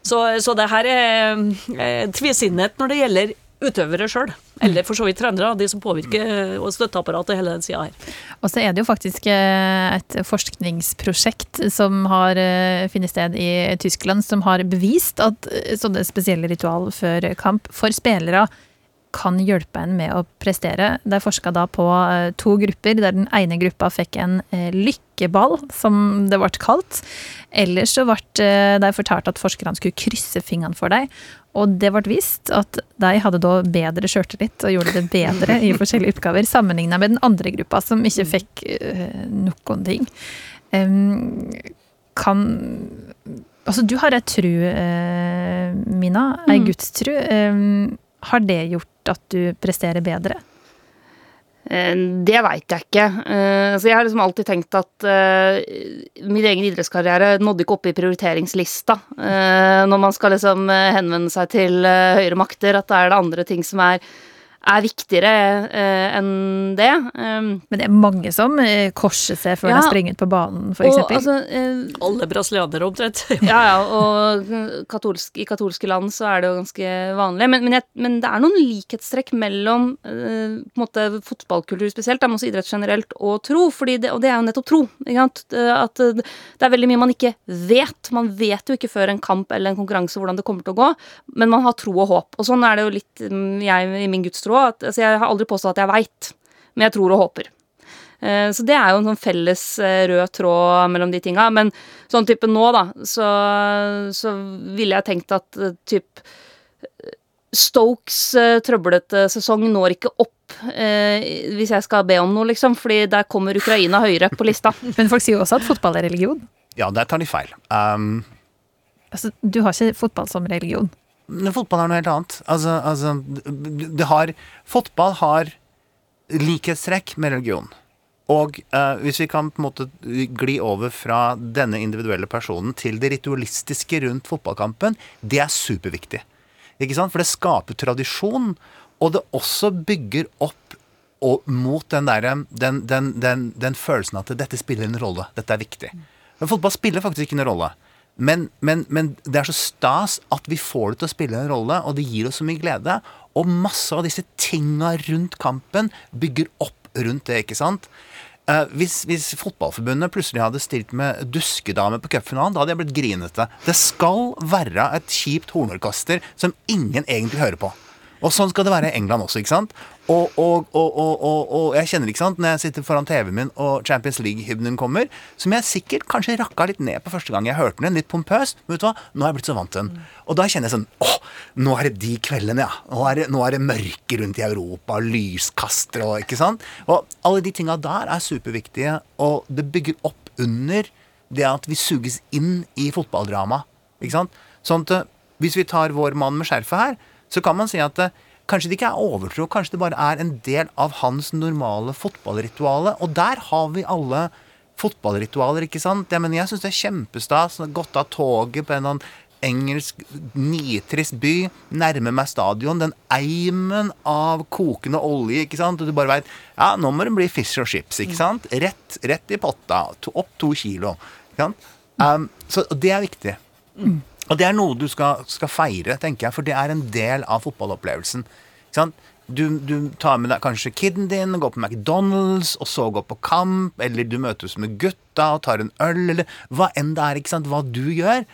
Så, så det her er eh, tvisinnet når det gjelder utøvere sjøl, eller for så vidt trenere, de som påvirker eh, og støtteapparatet hele den sida her. Og så er det jo faktisk eh, et forskningsprosjekt som har eh, funnet sted i Tyskland, som har bevist at sånne spesielle ritual før kamp for spillere kan hjelpe en med å prestere. De forska da på to grupper, der den ene gruppa fikk en lykkeball, som det ble kalt. Ellers så ble de fortalt at forskerne skulle krysse fingrene for dem. Og det ble vist at de hadde da bedre sjøltillit og gjorde det bedre i forskjellige oppgaver, sammenligna med den andre gruppa, som ikke fikk eh, noen ting. Kan Altså, du har ei tru, eh, Mina. Ei gudstru. Em, har det gjort at du presterer bedre? Eh, Det veit jeg ikke. Eh, Så jeg har liksom alltid tenkt at eh, min egen idrettskarriere nådde ikke opp i prioriteringslista. Når man skal liksom henvende seg til høyere makter, at det er det andre ting som er, er viktigere eh, enn det. Um, Men det er mange som eh, korser seg før Ja. de springer ut på banen, f.eks. altså, eh, Alle brasilianere omtrent. ja, ja, og katolsk, i katolske land så er det jo ganske vanlig. Men, men, jeg, men det er noen likhetstrekk mellom eh, på en måte fotballkultur spesielt, men også idrett generelt, og tro. Fordi det, og det er jo nettopp tro. Ikke sant? Eh, At eh, det er veldig mye man ikke vet. Man vet jo ikke før en kamp eller en konkurranse hvordan det kommer til å gå, men man har tro og håp. Og sånn er det jo litt mm, jeg i min gudstro. At, altså, jeg har aldri påstått at jeg veit, men jeg tror og håper. Eh, Så det er jo en sånn felles eh, rød tråd mellom de tinga. Men sånn type nå, da, så, så ville jeg tenkt at eh, typ Stokes trøblete sesong når ikke opp eh, hvis jeg skal be om noe, liksom. Fordi der kommer Ukraina høyere på lista. Men folk sier jo også at fotball er religion. Ja, der tar de feil. Um, Altså, du har ikke fotball som religion. Fotball er noe helt annet. Altså, altså det har Fotball har likhetstrekk med religion. Og uh, hvis vi kan på en måte gli over fra denne individuelle personen til det ritualistiske rundt fotballkampen, det er superviktig. Ikke sant? For det skaper tradisjon, og det også bygger opp og mot den, der, den, den, den, følelsen at dette spiller en rolle. Dette er viktig. Men fotball spiller faktisk ikke en rolle. Men, men, men det er så stas at vi får det til å spille en rolle, og det gir oss så mye glede. Og masse av disse tinga rundt kampen bygger opp rundt det, ikke sant? Eh, hvis, hvis Fotballforbundet plutselig hadde stilt med duskedame på cupfinalen, da hadde jeg blitt grinete. Det skal være et kjipt hornorkester som ingen egentlig hører på. Og sånn skal det være i England også, ikke sant? Og, og, og, og, jeg kjenner ikke sant, når jeg sitter foran TV-en min og Champions League-hymnen kommer, som jeg sikkert kanskje rakka litt ned på første gang jeg hørte den, litt pompøs, men vet du hva, nå har jeg blitt så vant til den. Og da kjenner jeg sånn åh, nå er det de kveldene, ja. Nå er det, nå er det mørke rundt i Europa, lyskastere og ikke sant. Og alle de tinga der er superviktige, og det bygger opp under det at vi suges inn i fotballdrama. Ikke sant? Sånn at eh, hvis vi tar vår mann med skjerfet her, så kan man si at eh, kanskje det ikke er overtro, kanskje det bare er en del av hans normale fotballrituale. Og der har vi alle fotballritualer, ikke sant? Jeg, mener, jeg syns det er kjempestas. Gått av toget på en eller annen engelsk nitrist by, nærme meg stadion, den eimen av kokende olje, ikke sant, og du bare veit Ja, nå må det bli fish og chips, ikke sant? Rett, rett i potta. To, opp to kilo. Ikke sant? Um, så det er viktig. Og det er noe du skal, skal feire, tenker jeg, for det er en del av fotballopplevelsen. Du, du tar med deg kanskje kiden din, går på McDonald's, og så går på kamp, eller du møtes med gutta og tar en øl, eller hva enn det er, ikke sant, hva du gjør.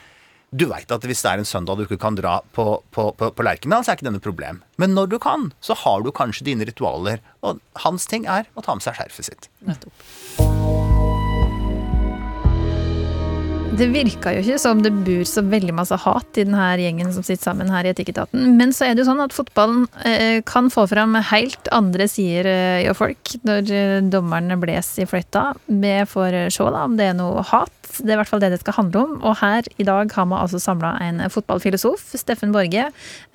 Du veit at hvis det er en søndag du ikke kan dra på, på, på, på Lerkendal, så er ikke det noe problem. Men når du kan, så har du kanskje dine ritualer. Og hans ting er å ta med seg skjerfet sitt. Det virka jo ikke som det bor så veldig masse hat i denne gjengen som sitter sammen her i Etikketaten. Men så er det jo sånn at fotballen eh, kan få fram helt andre sider eh, i folk når dommerne dommeren blåser i fløyta. Vi får se da om det er noe hat. Det er i hvert fall det det skal handle om. Og her i dag har vi altså samla en fotballfilosof, Steffen Borge,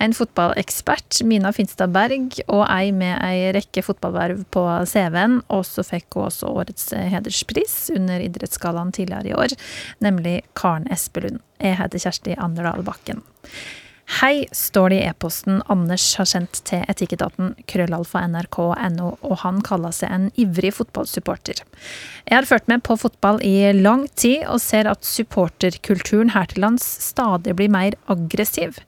en fotballekspert, Mina Finstad Berg, og ei med ei rekke fotballverv på CV-en. Og så fikk hun også årets hederspris under Idrettsgallaen tidligere i år, nemlig Karen Espelund. Jeg heter Kjersti Anderdal Bakken. Hei, står det i e-posten Anders har sendt til Etikketaten, krøllalfa nrk.no, og han kaller seg en ivrig fotballsupporter. Jeg har ført med på fotball i lang tid, og ser at supporterkulturen her til lands stadig blir mer aggressiv.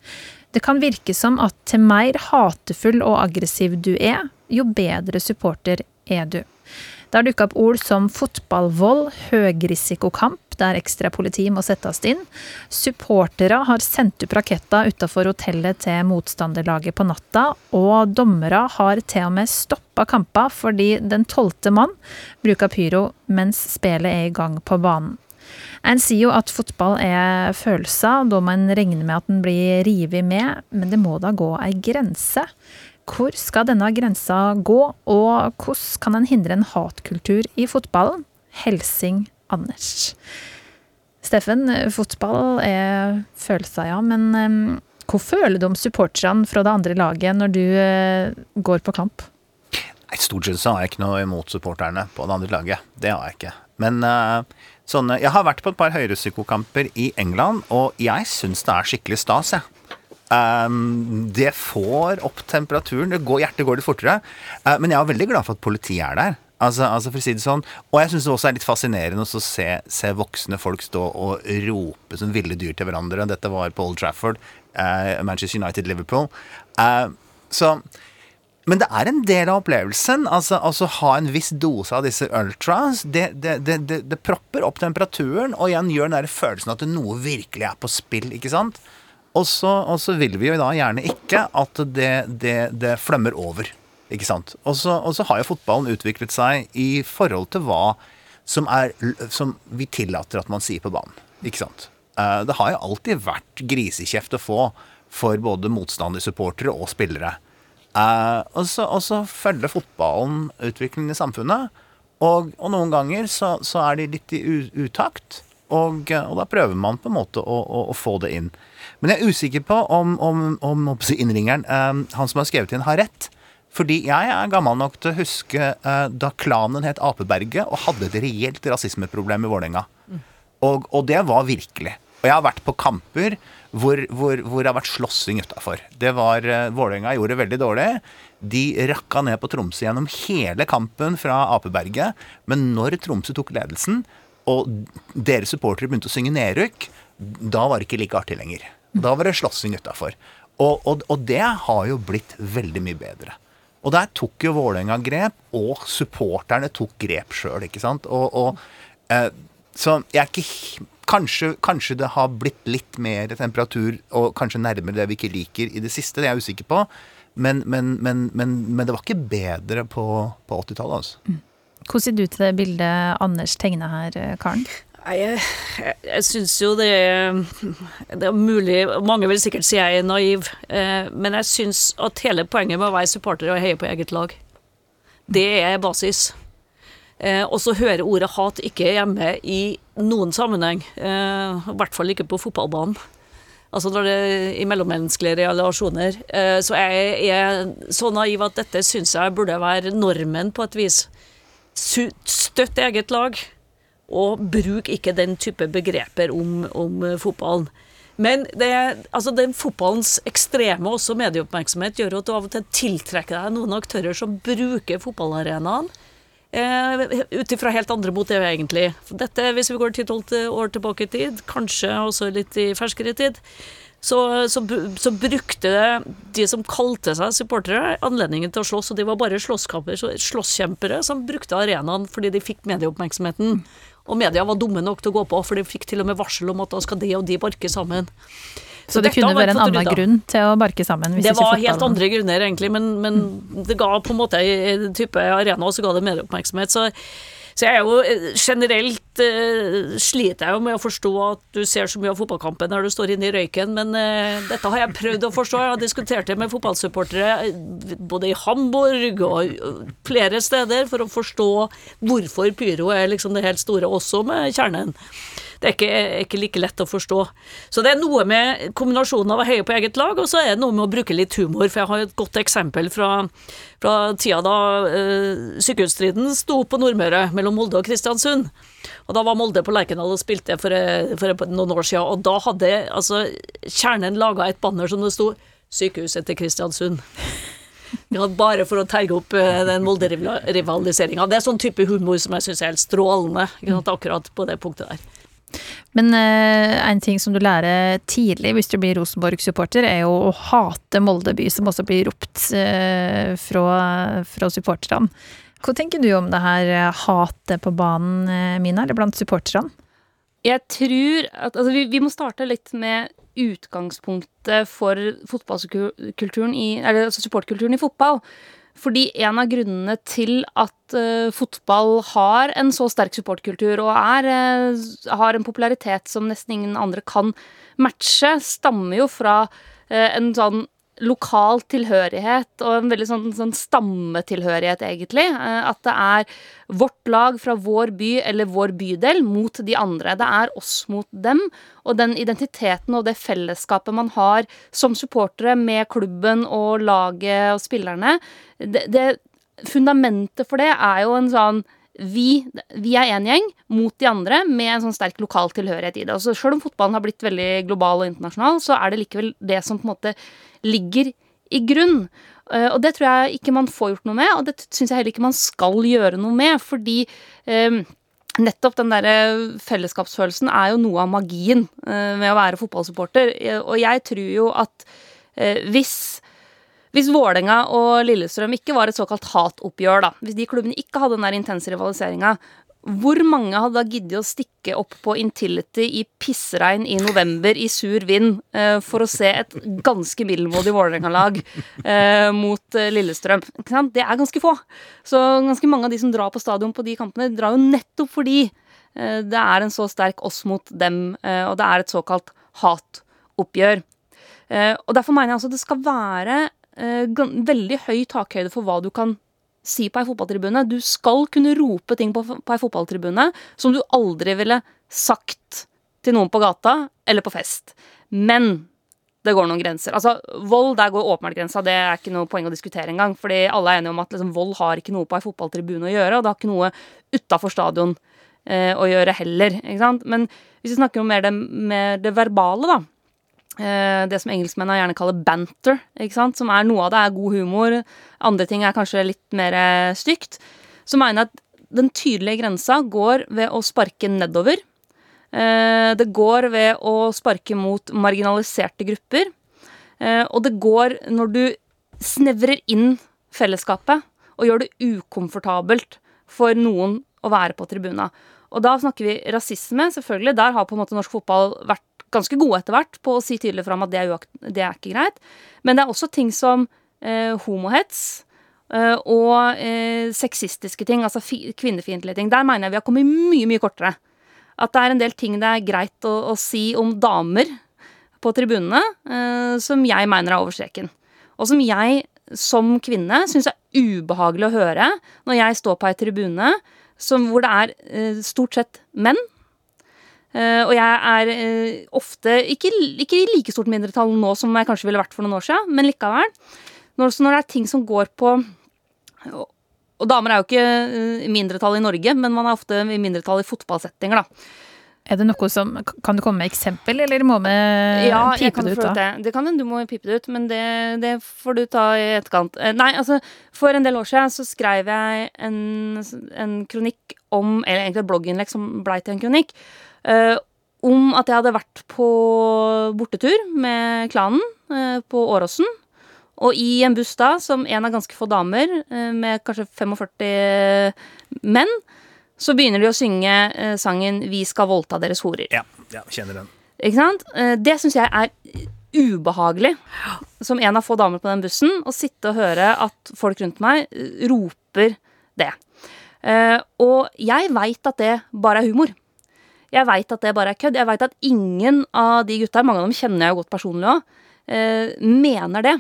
Det kan virke som at til mer hatefull og aggressiv du er, jo bedre supporter er du. Det har dukka opp ord som fotballvold, høgrisikokamp, der ekstra politi må settes inn. Supportere har sendt opp raketter utafor hotellet til motstanderlaget på natta, og dommere har til og med stoppa kamper fordi den tolvte mann bruker pyro mens spillet er i gang på banen. En sier jo at fotball er følelser, da må en regne med at en blir revet med, men det må da gå ei grense. Hvor skal denne grensa gå, og hvordan kan en hindre en hatkultur i fotballen? Helsing Anders. Steffen, fotball er følelser, ja, men um, hva føler du om supporterne fra det andre laget når du uh, går på kamp? Nei, Stort sett så har jeg ikke noe imot supporterne på det andre laget. Det har jeg ikke. Men uh, sånne Jeg har vært på et par høyrisikokamper i England, og jeg syns det er skikkelig stas, jeg. Um, det får opp temperaturen. Går, hjertet går litt fortere. Uh, men jeg er veldig glad for at politiet er der. Altså, altså for å si det sånn Og jeg syns det også er litt fascinerende å se, se, voksne folk stå og rope som ville dyr til hverandre. Dette var på Old Trafford, uh, Manchester United-Liverpool. Uh, så men det er en del av opplevelsen. Altså, altså ha en viss dose av disse ultras. Det, det, det, det, propper opp temperaturen, og igjen gjør den der følelsen at noe virkelig er på spill. ikke sant? Og så, vil vi jo da gjerne ikke at det, det, det flømmer over. Ikke sant? Og så, har jo fotballen utviklet seg i forhold til hva som, er, som vi tillater at man sier på banen. Ikke sant? Eh, det har jo alltid vært grisekjeft å få for både motstandersupportere og spillere. Eh, og så følger fotballen utviklingen i samfunnet. Og, og noen ganger så, så, er de litt i utakt. Og, og, da prøver man på en måte å, å, å få det inn. Men jeg er usikker på om, om, om, innringeren, um, han som har skrevet inn, har rett. Fordi jeg er gammel nok til å huske uh, da klanen het Apeberget og hadde et reelt rasismeproblem i Vålerenga. Og, og, det var virkelig. Og jeg har vært på kamper hvor, hvor, hvor det har vært slåssing utafor. Det var uh, Vålerenga gjorde det veldig dårlig. De rakka ned på Tromsø gjennom hele kampen fra Apeberget. Men når Tromsø tok ledelsen, og deres supportere begynte å synge nedrykk, da var det ikke like artig lenger. Da var det slåssing utafor. Og, og, og, det har jo blitt veldig mye bedre. Og der tok jo Vålerenga grep, og supporterne tok grep sjøl, ikke sant. Og, eh, så jeg er ikke kanskje, kanskje, det har blitt litt mer temperatur, og kanskje nærmere det vi ikke liker i det siste, det er jeg usikker på. Men, men, men, men, det var ikke bedre på, på 80-tallet, altså. Hvordan ser du til det bildet Anders tegna her, Karen? Jeg, jeg, jeg syns jo det det er mulig Mange vil sikkert si jeg er naiv, eh, men jeg syns at hele poenget med å være supporter og heie på eget lag. Det er basis. Eh, og så hører ordet hat ikke hjemme i noen sammenheng. Eh, I hvert fall ikke på fotballbanen. Altså når det i mellommenneskelige relasjoner. Eh, så jeg er så naiv at dette syns jeg burde være normen på et vis. Støtt eget lag, og bruk ikke den type begreper om, om fotballen. Men det, altså den fotballens ekstreme også medieoppmerksomhet gjør at du av og til tiltrekker deg noen aktører som bruker fotballarenaen eh, ut ifra helt andre motiv, egentlig. Dette, hvis vi går 10-12 år tilbake i tid, kanskje også litt i ferskere tid, så, så, så, brukte de som kalte seg supportere, anledningen til å slåss. Og de var bare slåsskjempere som brukte arenaen fordi de fikk medieoppmerksomheten. Og media var dumme nok til å gå på, for de fikk til og med varsel om at da skal de og de barke sammen. Så, så det kunne være en annen grunn til å barke sammen? det var helt andre grunner, egentlig, men, men mm. det ga på en måte en type arena, og så ga det medieoppmerksomhet. Så så jeg er jo eh, generelt uh, sliter jeg jo med å forstå at du ser så mye av fotballkampen når du står inne i røyken, men uh, dette har jeg prøvd å forstå. Jeg har diskutert det med fotballsupportere både i Hamburg og flere steder for å forstå hvorfor pyro er liksom det helt store, også med kjernen det er ikke, ikke, like lett å forstå. Så det er noe med kombinasjonen av å heie på eget lag, og så er det noe med å bruke litt humor. For jeg har et godt eksempel fra, fra tida da uh, sykehusstriden sto på Nordmøre mellom Molde og Kristiansund. Og da var Molde på Lerkendal og spilte for, for, noen år siden, og da hadde altså kjernen laga et banner som det sto 'Sykehuset til Kristiansund'. Ja, bare for å terge opp eh, den Molde-rivaliseringa. Det er sånn type humor som jeg syns er helt strålende akkurat på det punktet der. Men eh, en ting som du lærer tidlig hvis du blir Rosenborg-supporter, er jo å hate Molde by, som også blir ropt eh, fra, fra supporterne. Hva tenker du om det her eh, hatet på banen, Mina, eller blant supporterne? Jeg tror at altså, vi, vi, må starte litt med utgangspunktet for fotballkulturen i Eller altså supportkulturen i fotball. Fordi en av grunnene til at uh, fotball har en så sterk supportkultur og er, uh, har en popularitet som nesten ingen andre kan matche, stammer jo fra uh, en sånn lokal tilhørighet og en veldig sånn, sånn stammetilhørighet, egentlig. Eh, at det er vårt lag fra vår by eller vår bydel mot de andre. Det er oss mot dem. Og den identiteten og det fellesskapet man har som supportere med klubben og laget og spillerne, det, det Fundamentet for det er jo en sånn vi, vi, er én gjeng mot de andre med en sånn sterk lokal tilhørighet i det. Altså, selv om fotballen har blitt veldig global og internasjonal, så er det likevel det som på en måte ligger i grunn. Uh, og det tror jeg ikke man får gjort noe med, og det syns jeg heller ikke man skal gjøre noe med, fordi um, nettopp den derre fellesskapsfølelsen er jo noe av magien uh, med å være fotballsupporter. Og jeg tror jo at hvis hvis Vålerenga og Lillestrøm ikke var et såkalt hatoppgjør, da, hvis de klubbene ikke hadde den der intense rivaliseringa, hvor mange hadde da giddet å stikke opp på Intility i pissregn i november i sur vind uh, for å se et ganske middelmådig Vålerenga-lag uh, mot uh, Lillestrøm? Det er ganske få. Så ganske mange av de som drar på stadion på de kampene, drar jo nettopp fordi det er en så sterk oss mot dem, og det er et såkalt hatoppgjør. og derfor mener jeg altså det skal være veldig høy takhøyde for hva du kan si på ei fotballtribune. Du skal kunne rope ting på, på ei fotballtribune som du aldri ville sagt til noen på gata eller på fest. Men det går noen grenser. Altså, Vold, der går åpenbart grensa. Det er ikke noe poeng å diskutere engang. fordi alle er enige om at liksom, vold har ikke noe på ei fotballtribune å gjøre, og det har ikke noe utafor stadion eh, å gjøre heller. ikke sant? Men hvis vi snakker om mer det, mer det verbale, da, Eh, det som engelskmennene gjerne kaller banter, som er noe av det er god humor, andre ting er kanskje litt mer eh, stygt, så mener jeg at den tydelige grensa går ved å sparke nedover. Eh, det går ved å sparke mot marginaliserte grupper. Og det går når du snevrer inn fellesskapet og gjør det ukomfortabelt for noen å være på tribuna. Og da snakker vi rasisme, selvfølgelig. Der har på en måte norsk fotball vært ganske gode etter hvert på å si tydelig fram at det er, det er, ikke greit. Men det er også ting som eh, homohets eh, og eh, sexistiske ting, altså fi, kvinnefiendtlige ting. Der mener jeg vi har kommet mye, mye kortere. At det er en del ting det er greit å, å si om damer på tribunene eh, som jeg mener er over streken. Og som jeg som kvinne syns er ubehagelig å høre når jeg står på ei tribune som, hvor det er eh, stort sett menn. Eh, og jeg er eh, ofte ikke, ikke i like stort mindretall nå som jeg kanskje ville vært for noen år siden, men likevel. Når, når det er ting som går på og, damer er jo ikke eh, i mindretall i Norge, men man er ofte i mindretall i fotballsettinger, da. Er det noe som, Kan du komme med eksempel, eller må vi Ja, pipe det ut? da? det. Det kan hende du må pipe det ut, men det, det får du ta i etterkant. Nei, altså, for en del år siden så skrev jeg en, en kronikk om, eller egentlig et blogginnlegg som blei til en kronikk, om at jeg hadde vært på bortetur med klanen eh, på Åråsen. Og i en buss da, som en av ganske få damer, eh, med kanskje 45 menn, så begynner de å synge eh, sangen 'Vi skal voldta deres horer'. Ja, ja kjenner den. Ikke sant? Eh, Det syns jeg er ubehagelig, som en av få damer på den bussen, å sitte og høre at folk rundt meg eh, roper det. Eh, Og jeg veit at det bare er humor. Jeg veit at det bare er kødd. Jeg veit at ingen av de gutta, mange av dem kjenner jeg jo godt personlig òg, mener det.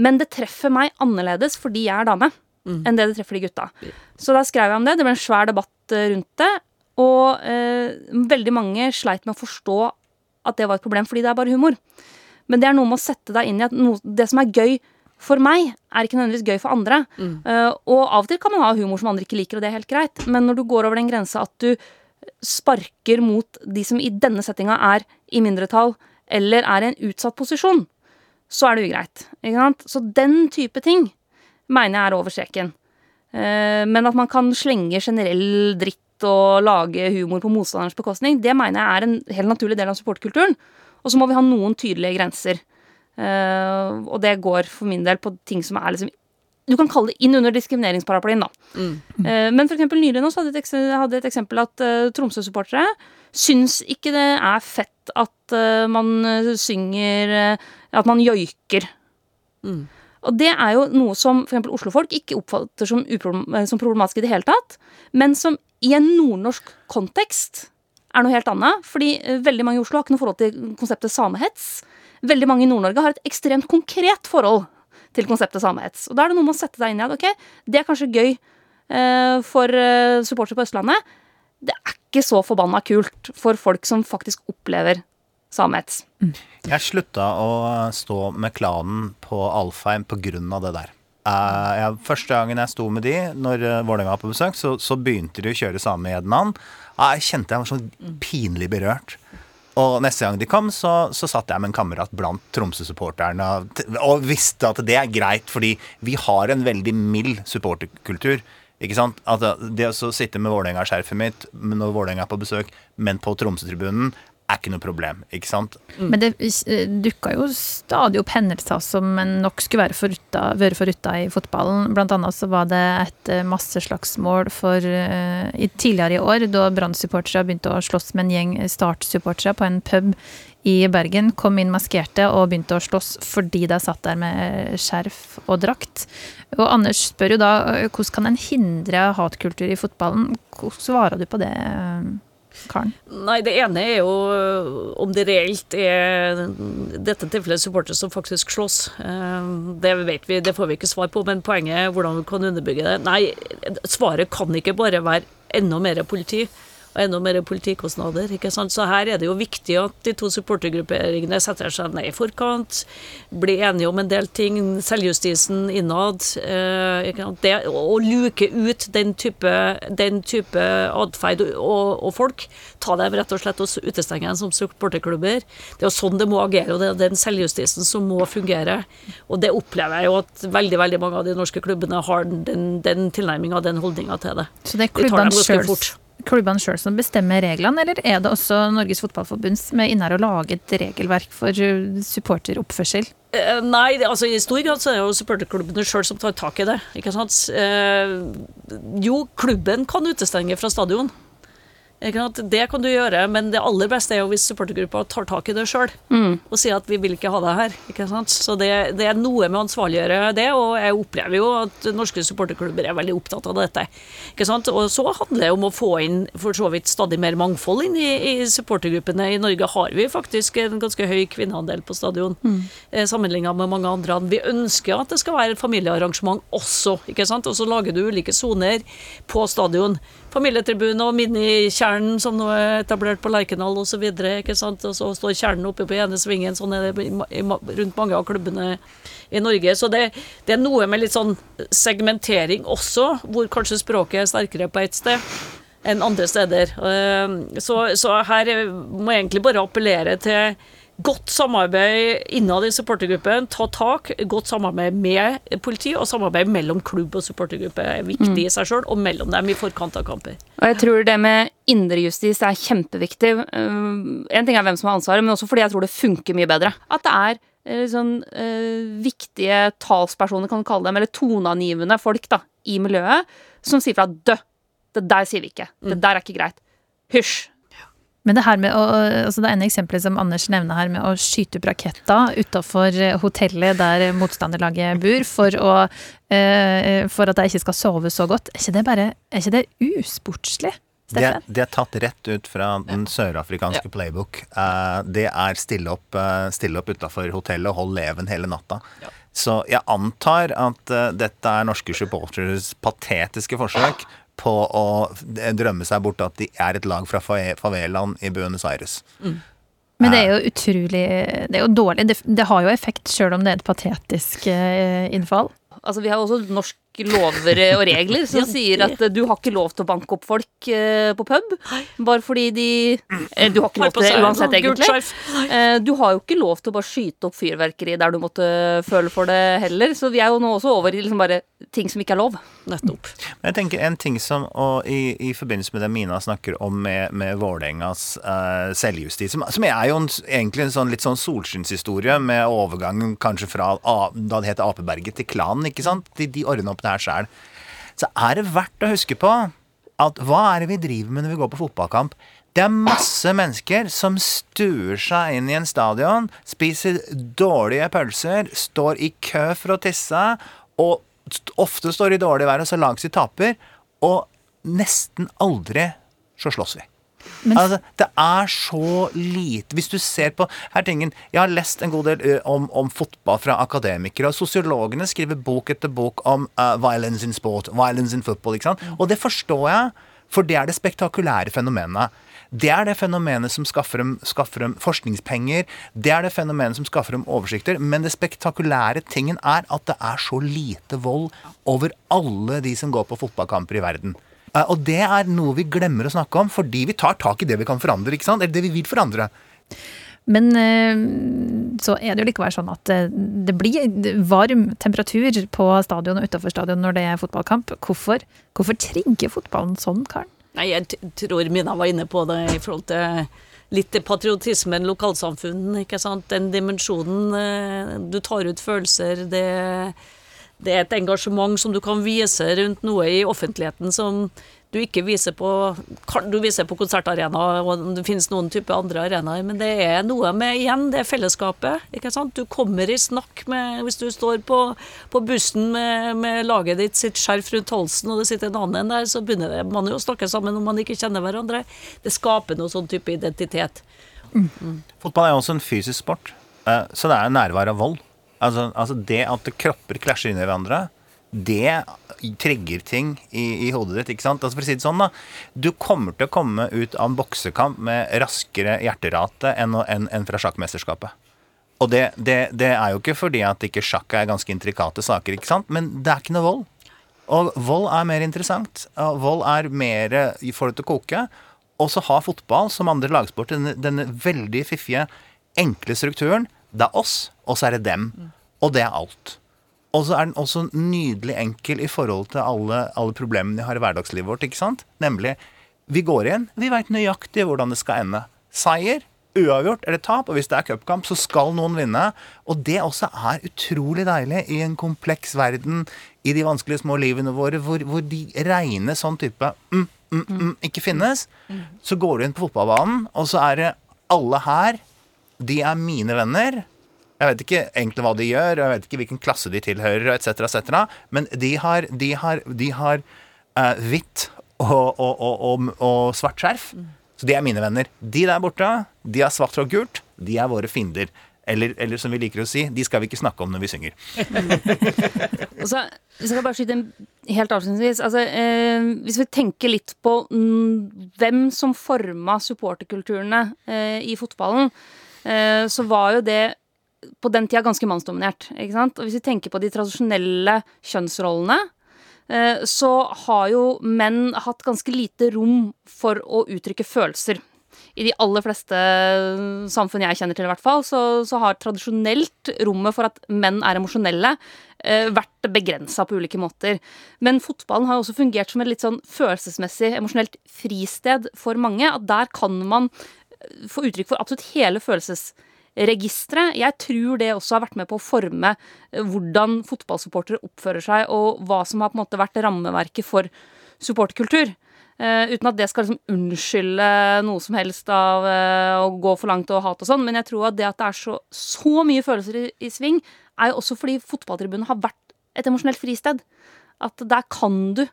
Men det treffer meg annerledes fordi jeg er dame, enn det det treffer de gutta. Så da skrev jeg om det. Det ble en svær debatt eh, rundt det. Og eh, veldig mange sleit med å forstå at det var et problem, fordi det er bare humor. Men det er noe med å sette deg inn i at noe, det som er gøy for meg, er ikke nødvendigvis gøy for andre. Eh, og av og til kan man ha humor som andre ikke liker, og det er helt greit. Men når du går over den grensa at du sparker mot de som i denne settinga er i mindretall, eller er i en utsatt posisjon, så er det ugreit. Så den type ting mener jeg er over streken. Eh, Men at man kan slenge generell dritt og lage humor på motstanderens bekostning, det mener jeg er en helt naturlig del av supportkulturen. Og så må vi ha noen tydelige grenser. Eh, og det går for min del på ting som er liksom Du kan kalle det inn under diskrimineringsparaplyen, da. Eh, men for eksempel nylig nå så hadde jeg et, eksempel at uh, Tromsø-supportere syns ikke det er fett at uh, man synger At man joiker. Og det er jo noe som for eksempel Oslo-folk ikke oppfatter som, uproblem- som problematisk i det hele tatt, men som i en nordnorsk kontekst er noe helt annet. Fordi veldig mange i Oslo har ikke noe forhold til konseptet samehets. Veldig mange i Nord-Norge har et ekstremt konkret forhold til konseptet samehets. Og da er det noe med å sette deg inn i at ok, det er kanskje gøy eh, for eh, supportere på Østlandet. Det er ikke så forbanna kult for folk som faktisk opplever samehets. Jeg slutta å stå med klanen på Alfheim av det der. Uh, jeg, første gangen jeg sto med de, når uh, Vålerenga var på besøk, så, så begynte de å kjøre med Uh, jeg kjente jeg var så pinlig berørt. Og neste gang de kom, så, så satt jeg med en kamerat blant Tromsø-supporterne og, visste at det er greit, fordi vi har en veldig mild supporterkultur. Ikke sant? At det- det å sitte med Vålerenga-skjerfet mitt når Vålerenga er på besøk, men på Tromsø-tribunen, er ikke noe problem. Ikke sant? Men det eh, dukka jo stadig opp hendelser som en nok skulle være forutta, være forutta i fotballen. Blant annet så var det et eh, masseslagsmål for uh, i, tidligere i år, da Brann-supportere begynte å slåss med en gjeng Start-supportere på en pub i Bergen. Kom inn maskerte og begynte å slåss fordi de satt der med skjerf og drakt. Og Anders spør jo da hvordan kan en hindre hatkultur i fotballen. Hvordan svarer du på det, Karen? Nei, det ene er jo om det reelt er dette tilfellet supportere som faktisk slåss. Eh, Det vet vi, det får vi ikke svar på, men poenget er hvordan vi kan underbygge det. Nei, svaret kan ikke bare være enda mer politi. Og enda mer politikostnader. ikke sant? Så her er det jo viktig at de to supportergrupperingene setter seg ned i forkant, blir enige om en del ting, selvjustisen innad. Eh, det, å luke ut den type, den type atferd og, og folk. Ta dem rett og slett og utestenge dem som supporterklubber. Det er jo sånn det må agere, og det er den selvjustisen som må fungere. Og det opplever jeg jo at veldig veldig mange av de norske klubbene har den, den tilnærminga, den holdninga til det. Så det er klubbene de sjøl. Klubbene sjøl som bestemmer reglene, eller er det også Norges Fotballforbund som er inne her og lager et regelverk for uh, supporteroppførsel? Eh, Nei, altså i stor grad så er det jo supporterklubbene sjøl som tar tak i det. ikke sant? Eh, jo, klubben kan utestenge fra stadion. Det kan du gjøre, men det aller beste er jo hvis supportergruppa tar tak i det sjøl og sier at vi vil ikke ha det her. Ikke sant? Så det, det er noe med å ansvarliggjøre det, og jeg opplever jo at norske supporterklubber er veldig opptatt av dette. Ikke sant? Og så handler det om å få inn for så vidt stadig mer mangfold inn i, i supportergruppene. I Norge har vi faktisk en ganske høy kvinneandel på stadion, mm. sammenlignet med mange andre. Vi ønsker at det skal være et familiearrangement også, ikke sant? og så lager du ulike soner på stadion. Familietribune og minikjernen som nå er etablert på Lerkendal osv. Og så står kjernen oppe på ene svingen. Sånn er det rundt mange av klubbene i Norge. Så det, det er noe med litt sånn segmentering også, hvor kanskje språket er sterkere på ett sted enn andre steder. Eh, Så, så her må jeg egentlig bare appellere til godt samarbeid innad i supportergruppen. Ta tak. Godt samarbeid med politi, og samarbeid mellom klubb og supportergruppe er viktig i seg sjøl, og mellom dem i forkant av kamper. Og jeg tror det med indrejustis er kjempeviktig. Uh, en ting er hvem som har ansvaret, men også fordi jeg tror det funker mye bedre. At det er eh, sånn eh, viktige talspersoner, kan du kalle dem, eller toneangivende folk da, i miljøet, som sier fra dø, det der sier vi ikke. Det der er ikke greit. Hysj. Men det her med å, altså det ene eksempelet som Anders nevner her, med å skyte opp raketter utafor hotellet der motstanderlaget bor, for, å, eh, for at de ikke skal sove så godt, er ikke det bare Er ikke det usportslig? Det, det er tatt rett ut fra den sørafrikanske playbook. Uh, det er stille opp, uh, stille opp utafor hotellet og hold leven hele natta. Så jeg antar at uh, dette er norske supporters patetiske forsøk på å drømme seg bort at de er et lag fra fa- favelaen i Buenos Aires. Men det er jo utrolig Det er jo dårlig. Det, det har jo effekt, sjøl om det er et patetisk eh, innfall. Altså, vi har også norsk lover og regler som sier at eh, du har ikke lov til å banke opp folk eh, på pub. Bare fordi de eh, Du har ikke lov til det uansett, egentlig. Eh, Du har jo ikke lov til å bare skyte opp fyrverkeri der du måtte føle for det heller. Så vi er jo nå også over i liksom bare ting som ikke er lov. Nettopp. Jeg tenker en ting som, og i, i forbindelse med det Mina snakker om med, med Vålerengas uh, selvjustis, som, som er jo en, egentlig en sånn litt sånn solskinnshistorie med overgangen kanskje fra A- da det het Apeberget til klanen, ikke sant? De, de ordna opp det her sjæl. Så er det verdt å huske på at hva er det vi driver med når vi går på fotballkamp? Det er masse mennesker som stuer seg inn i en stadion, spiser dårlige pølser, står i kø for å tisse, og ofte står i dårlig vær og så laget sitt taper, og nesten aldri så slåss vi. Men- altså, det er så lite Hvis du ser på her tingen, Jeg har lest en god del om, om fotball fra akademikere, og sosiologene skriver bok etter bok om uh, violence in sport, violence in football. ikke sant? Og det forstår jeg, for det er det spektakulære fenomenet. Det er det fenomenet som skaffer dem, skaffer dem forskningspenger. Det er det fenomenet som skaffer dem oversikter. Men det spektakulære tingen er at det er så lite vold over alle de som går på fotballkamper i verden. Eh, Og det er noe vi glemmer å snakke om, fordi vi tar tak i det vi kan forandre. ikke sant? Eller det vi vil forandre. Men eh, så er det jo likevel sånn at eh, det blir varm temperatur på stadion og utafor stadion når det er fotballkamp. Hvorfor, hvorfor trigger fotballen sånn, Karen? Nei, jeg tror Mina var inne på det i forhold til litt patriotismen, lokalsamfunn, ikke sant. Den dimensjonen. Du tar ut følelser. Det, det er et engasjement som du kan vise rundt noe i offentligheten som du ikke viser på kan Du viser på konsertarena, og det finnes noen type andre arenaer, men det er noe med igjen det fellesskapet. ikke sant? Du kommer i snakk med Hvis du står på, på bussen med, med laget ditt sitt skjerf rundt halsen, og det sitter en annen der, så begynner det, man jo å snakke sammen om man ikke kjenner hverandre. Det skaper noe sånn type identitet. Fotball er jo også en fysisk sport, eh, så det er nærvær av vold. Altså, altså det at kropper klasjer inn i hverandre, det trigger ting i, i hodet ditt. ikke sant? Altså For å si det sånn, da. Du kommer til å komme ut av en boksekamp med raskere hjerterate enn, enn, enn fra sjakkmesterskapet. Og det, det, det er jo ikke fordi at ikke sjakk er ganske intrikate saker, ikke sant? men det er ikke noe vold. Og vold er mer interessant. Vold er mer får det til å koke. Og så har fotball, som andre lagsport, denne, denne veldig fiffige, enkle strukturen. Det er oss, og så er det dem. Og det er alt. Og så er den også nydelig enkel i forhold til alle, alle problemene vi har i hverdagslivet vårt. ikke sant? Nemlig, vi går inn, vi veit nøyaktig hvordan det skal ende. Seier, uavgjort eller tap, og hvis det er cupkamp, så skal noen vinne. Og det også er utrolig deilig i en kompleks verden, i de vanskelige små livene våre, hvor, hvor de reine sånn type mm, mm, mm, ikke finnes, så går du inn på fotballbanen, og så er det alle her, de er mine venner. Jeg vet ikke egentlig hva de gjør, og jeg vet ikke hvilken klasse de tilhører, etc., etc., men de har, de har, de har uh, hvitt og, og, og, og, og svart skjerf. Så de er mine venner. De der borte, de har svart og gult. De er våre fiender. Eller, eller som vi liker å si, de skal vi ikke snakke om når vi synger. Og så, hvis jeg kan bare skyte en helt avslutningsvis altså, eh, Hvis vi tenker litt på mm, hvem som forma supporterkulturene eh, i fotballen, så var jo det på den tida ganske mannsdominert. ikke sant? Og hvis vi tenker på de tradisjonelle kjønnsrollene, eh, så har jo menn hatt ganske lite rom for å uttrykke følelser i de aller fleste samfunn jeg kjenner til, i hvert fall, så, så har tradisjonelt rommet for at menn er emosjonelle, eh, vært begrensa på ulike måter. Men fotballen har også fungert som et litt sånn følelsesmessig, emosjonelt fristed for mange. At der kan man eh, få uttrykk for absolutt hele følelsesregisteret. Jeg tror det også har vært med på å forme eh, hvordan fotballsupportere oppfører seg, og hva som har på en måte vært rammeverket for supporterkultur. Uh, uten at det skal liksom unnskylde noe som helst av uh, å gå for langt og hate og sånn. Men jeg tror at det at det er så, så mye følelser i, i, sving, er jo også fordi fotballtribunen har vært et emosjonelt fristed. At der kan du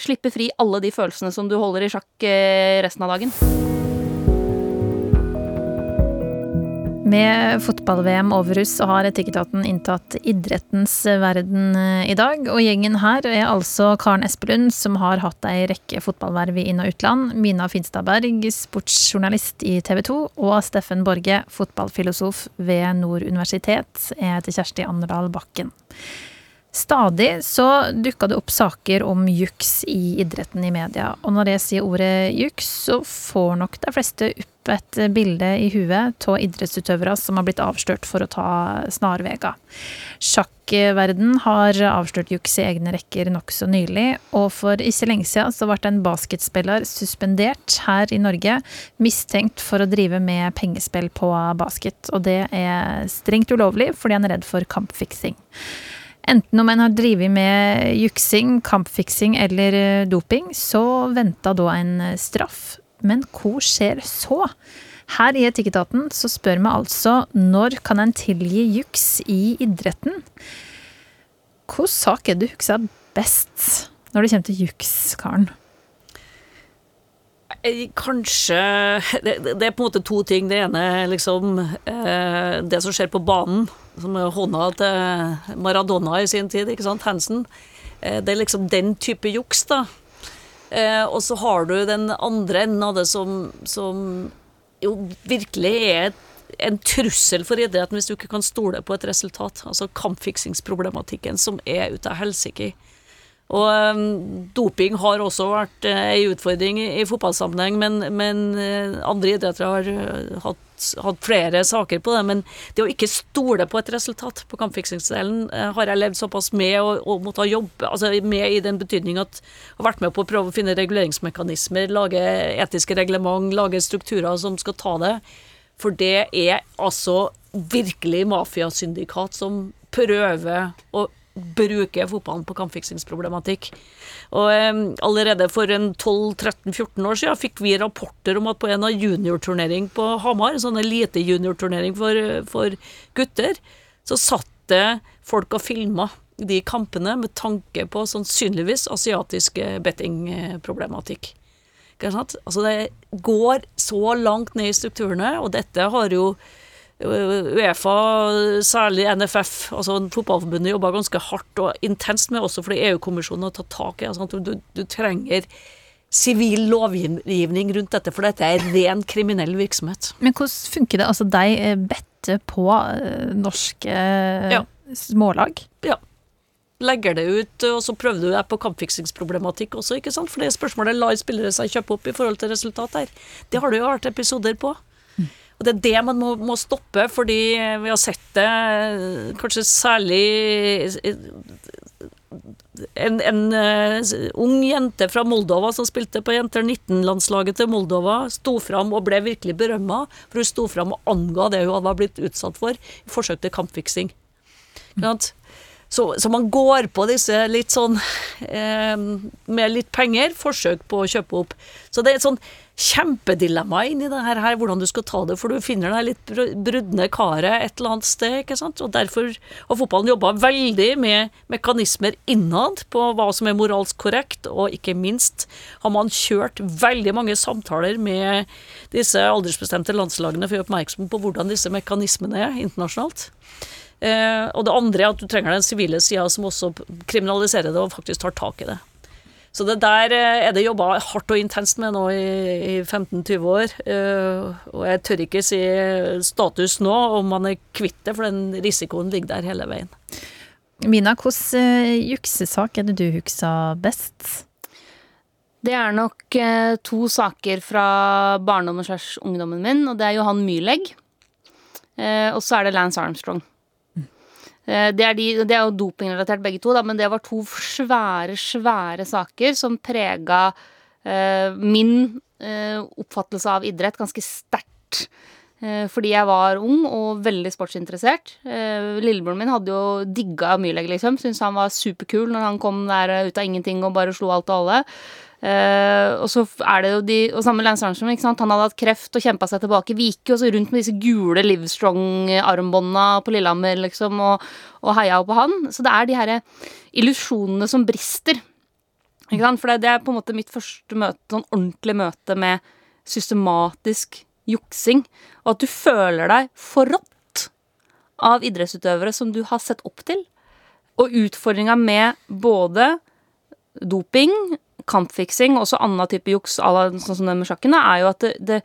slippe fri alle de følelsene som du holder i sjakk uh, resten av dagen. Med fotball-VM over oss har Etikketaten inntatt idrettens verden eh, i dag. Og gjengen her er altså Karen Espelund, som har hatt ei rekke fotballverv i inn- og utland. Mina Finstadberg, sportsjournalist i TV 2. Og Steffen Borge, fotballfilosof ved Nord universitet. Jeg heter Kjersti Anderdal Bakken. Stadig så dukka det opp saker om juks i idretten i media. Og når jeg sier ordet juks, så får nok de fleste opp et bilde i huet av idrettsutøvere som har blitt avslørt for å ta snarveier. Sjakkverden har avslørt juks i egne rekker nokså nylig, og for ikke lenge siden så ble en basketspiller suspendert her i Norge, mistenkt for å drive med pengespill på basket. Og det er strengt ulovlig fordi han er redd for kampfiksing. Enten om en har drevet med juksing, kampfiksing eller eh, doping, så venta da en eh, straff. Men hva skjer så? Her i Etikketaten så spør vi altså når kan en tilgi juks i idretten? Hvilken sak er det du husker best når det kommer til juks, Karen? Eh, kanskje det, er på en måte to ting. Det ene er liksom eh, det som skjer på banen som hånda til Maradona i sin tid, ikke sant, Hansen. Eh, det er liksom den type juks, da. Eh, og så har du den andre enden av det som, som jo virkelig er en trussel for idretten hvis du ikke kan stole på et resultat. Altså kampfiksingsproblematikken som er ute av helsike. Og um, doping har også vært ei utfordring i, i fotballsammenheng, men, men uh, andre idretter har uh, hatt hatt flere saker på det, men det å ikke stole på et resultat på kampfiksingsdelen eh, har jeg levd såpass med og, og måtte ha jobb, altså med i den betydning at jeg har vært med på å prøve å finne reguleringsmekanismer, lage etiske reglement, lage strukturer som skal ta det. For det er altså virkelig mafiasyndikat som prøver å bruke fotballen på kampfiksingsproblematikk. Og um, Allerede for en 12-13-14 år siden fikk vi rapporter om at på en av juniorturnering på Hamar, sånn elite-juniorturnering for, for, gutter, så satt det folk og filma de kampene med tanke på sannsynligvis asiatisk bettingproblematikk. Altså det går så langt ned i strukturene, og dette har jo Uefa, særlig NFF, altså Fotballforbundet, jobber ganske hardt og intenst med, også fordi EU-kommisjonen har tatt tak i altså, du, du trenger sivil lovgivning rundt dette, for dette er ren kriminell virksomhet. Men hvordan funker det? Altså, de eh, bedte på eh, norske eh, ja. smålag? Ja. Legger det ut, og så prøvde du deg på kampfiksingsproblematikk også, ikke sant? For det spørsmålet lar spillere seg kjøpe opp i forhold til resultat her. Det har det jo vært episoder på. Og det er det man må, må, stoppe, fordi vi har sett det kanskje særlig en, en uh, ung jente fra Moldova som spilte på Jenter 19-landslaget til Moldova, sto fram og ble virkelig berømma, for hun sto fram og anga det hun hadde blitt utsatt for i forsøk til kampfiksing. Mm. Så, så, man går på disse litt sånn eh, Med litt penger, forsøk på å kjøpe opp. Så det er et sånn kjempedilemma inni det her, hvordan du skal ta det, for du finner deg litt brudne karet et eller annet sted. ikke sant? Og Derfor har fotballen jobba veldig med mekanismer innad på hva som er moralsk korrekt, og ikke minst har man kjørt veldig mange samtaler med disse aldersbestemte landslagene for å gjøre oppmerksom på hvordan disse mekanismene er internasjonalt. Eh, og det andre er at du trenger den sivile sida som også kriminaliserer det og faktisk tar tak i det. Så det der eh, er det jobba hardt og intenst med nå i, i 15-20 år. Uh, og jeg tør ikke si status nå, om man er kvitt det, for den risikoen ligger der hele veien. Mina, hvilken juksesak er det du husker best? Det er nok to saker fra barndommen slags ungdommen min, og det er Johan Myrlegg. og så er det Lance Armstrong. Eh, det er, de, det er jo dopingrelatert begge to, da, men det var to svære, svære saker som prega eh, min eh, oppfattelse av idrett ganske sterkt. Eh, fordi jeg var ung og veldig sportsinteressert. Eh, lillebroren min hadde jo digga myrlegg, liksom. Syntes han var superkul når han kom der ut av ingenting og bare slo alt og alle. Uh, og så er det jo de Og samme Lance Armstrong, ikke sant? han hadde hatt kreft og kjempa seg tilbake. Vi gikk jo også rundt med disse gule Livestrong-armbånda på Lillehammer, liksom, og, og heia på han. Så det er de herre illusjonene som brister. Ikke sant? For det, det, er på en måte mitt første møte, sånn ordentlig møte med systematisk juksing. Og at du føler deg forrådt av idrettsutøvere som du har sett opp til. Og utfordringa med både doping kampfiksing og også annen type juks, sånn som det med sjakken, er jo at det, det,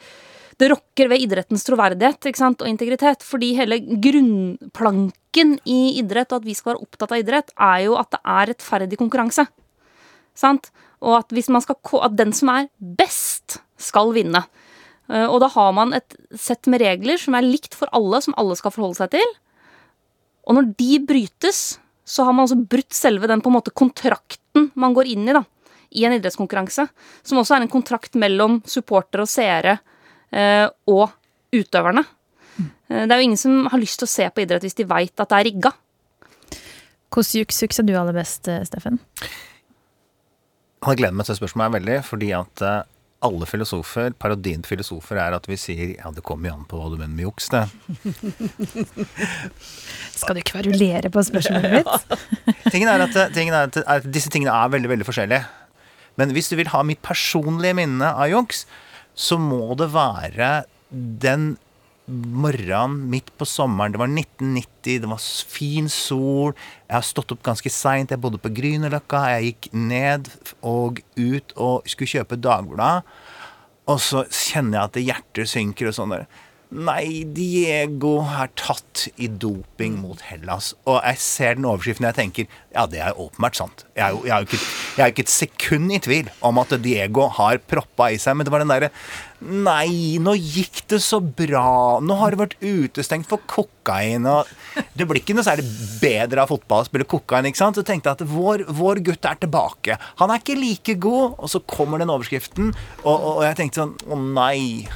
det rokker ved idrettens troverdighet og integritet. Fordi hele grunnplanken i idrett, og at vi skal være opptatt av idrett, er jo at det er rettferdig konkurranse. Sant? Og at, skal, at den som er best, skal vinne. Eh, og da har man et sett med regler som er likt for alle, som alle skal forholde seg til. Og når de brytes, så har man altså brutt selve den på en måte kontrakten man går inn i. da i en idrettskonkurranse. Som også er en kontrakt mellom supportere og seere eh, og utøverne. Mm. det er jo ingen som har lyst til å se på idrett hvis de veit at det er rigga. Hvordan juks er du aller best, eh, Steffen? Jeg gleder meg til spørsmålet veldig, fordi at eh, alle filosofer, parodien til filosofer, er at vi sier ja, det kommer jo an på hva du mener med juks, det. Skal du kverulere på spørsmålet mitt? tingen, er at, tingen er at, disse tingene er veldig, veldig forskjellige. Men hvis du vil ha mitt personlige minne av juks, så må det være den morgenen midt på sommeren. Det var 1990, det var fin sol. Jeg har stått opp ganske seint. Jeg bodde på Grünerløkka. Jeg gikk ned og ut og skulle kjøpe Dagbladet. Og så kjenner jeg at hjertet synker og sånn der. Nei, Diego er tatt i doping mot Hellas. Og jeg ser den overskriften og jeg tenker ja, det er åpenbart sant. Jeg er jo, jeg er jo ikke, jeg er ikke, et sekund i tvil om at Diego har proppa i seg. Men det var den derre Nei, nå gikk det så bra. Nå har det vært utestengt for kokain. Og det blir ikke noe særlig bedre av fotball å spille kokain. ikke sant? Så tenkte jeg at vår, vår, gutt er tilbake. Han er ikke like god. Og så kommer den overskriften, og, og, og jeg tenkte sånn Å nei.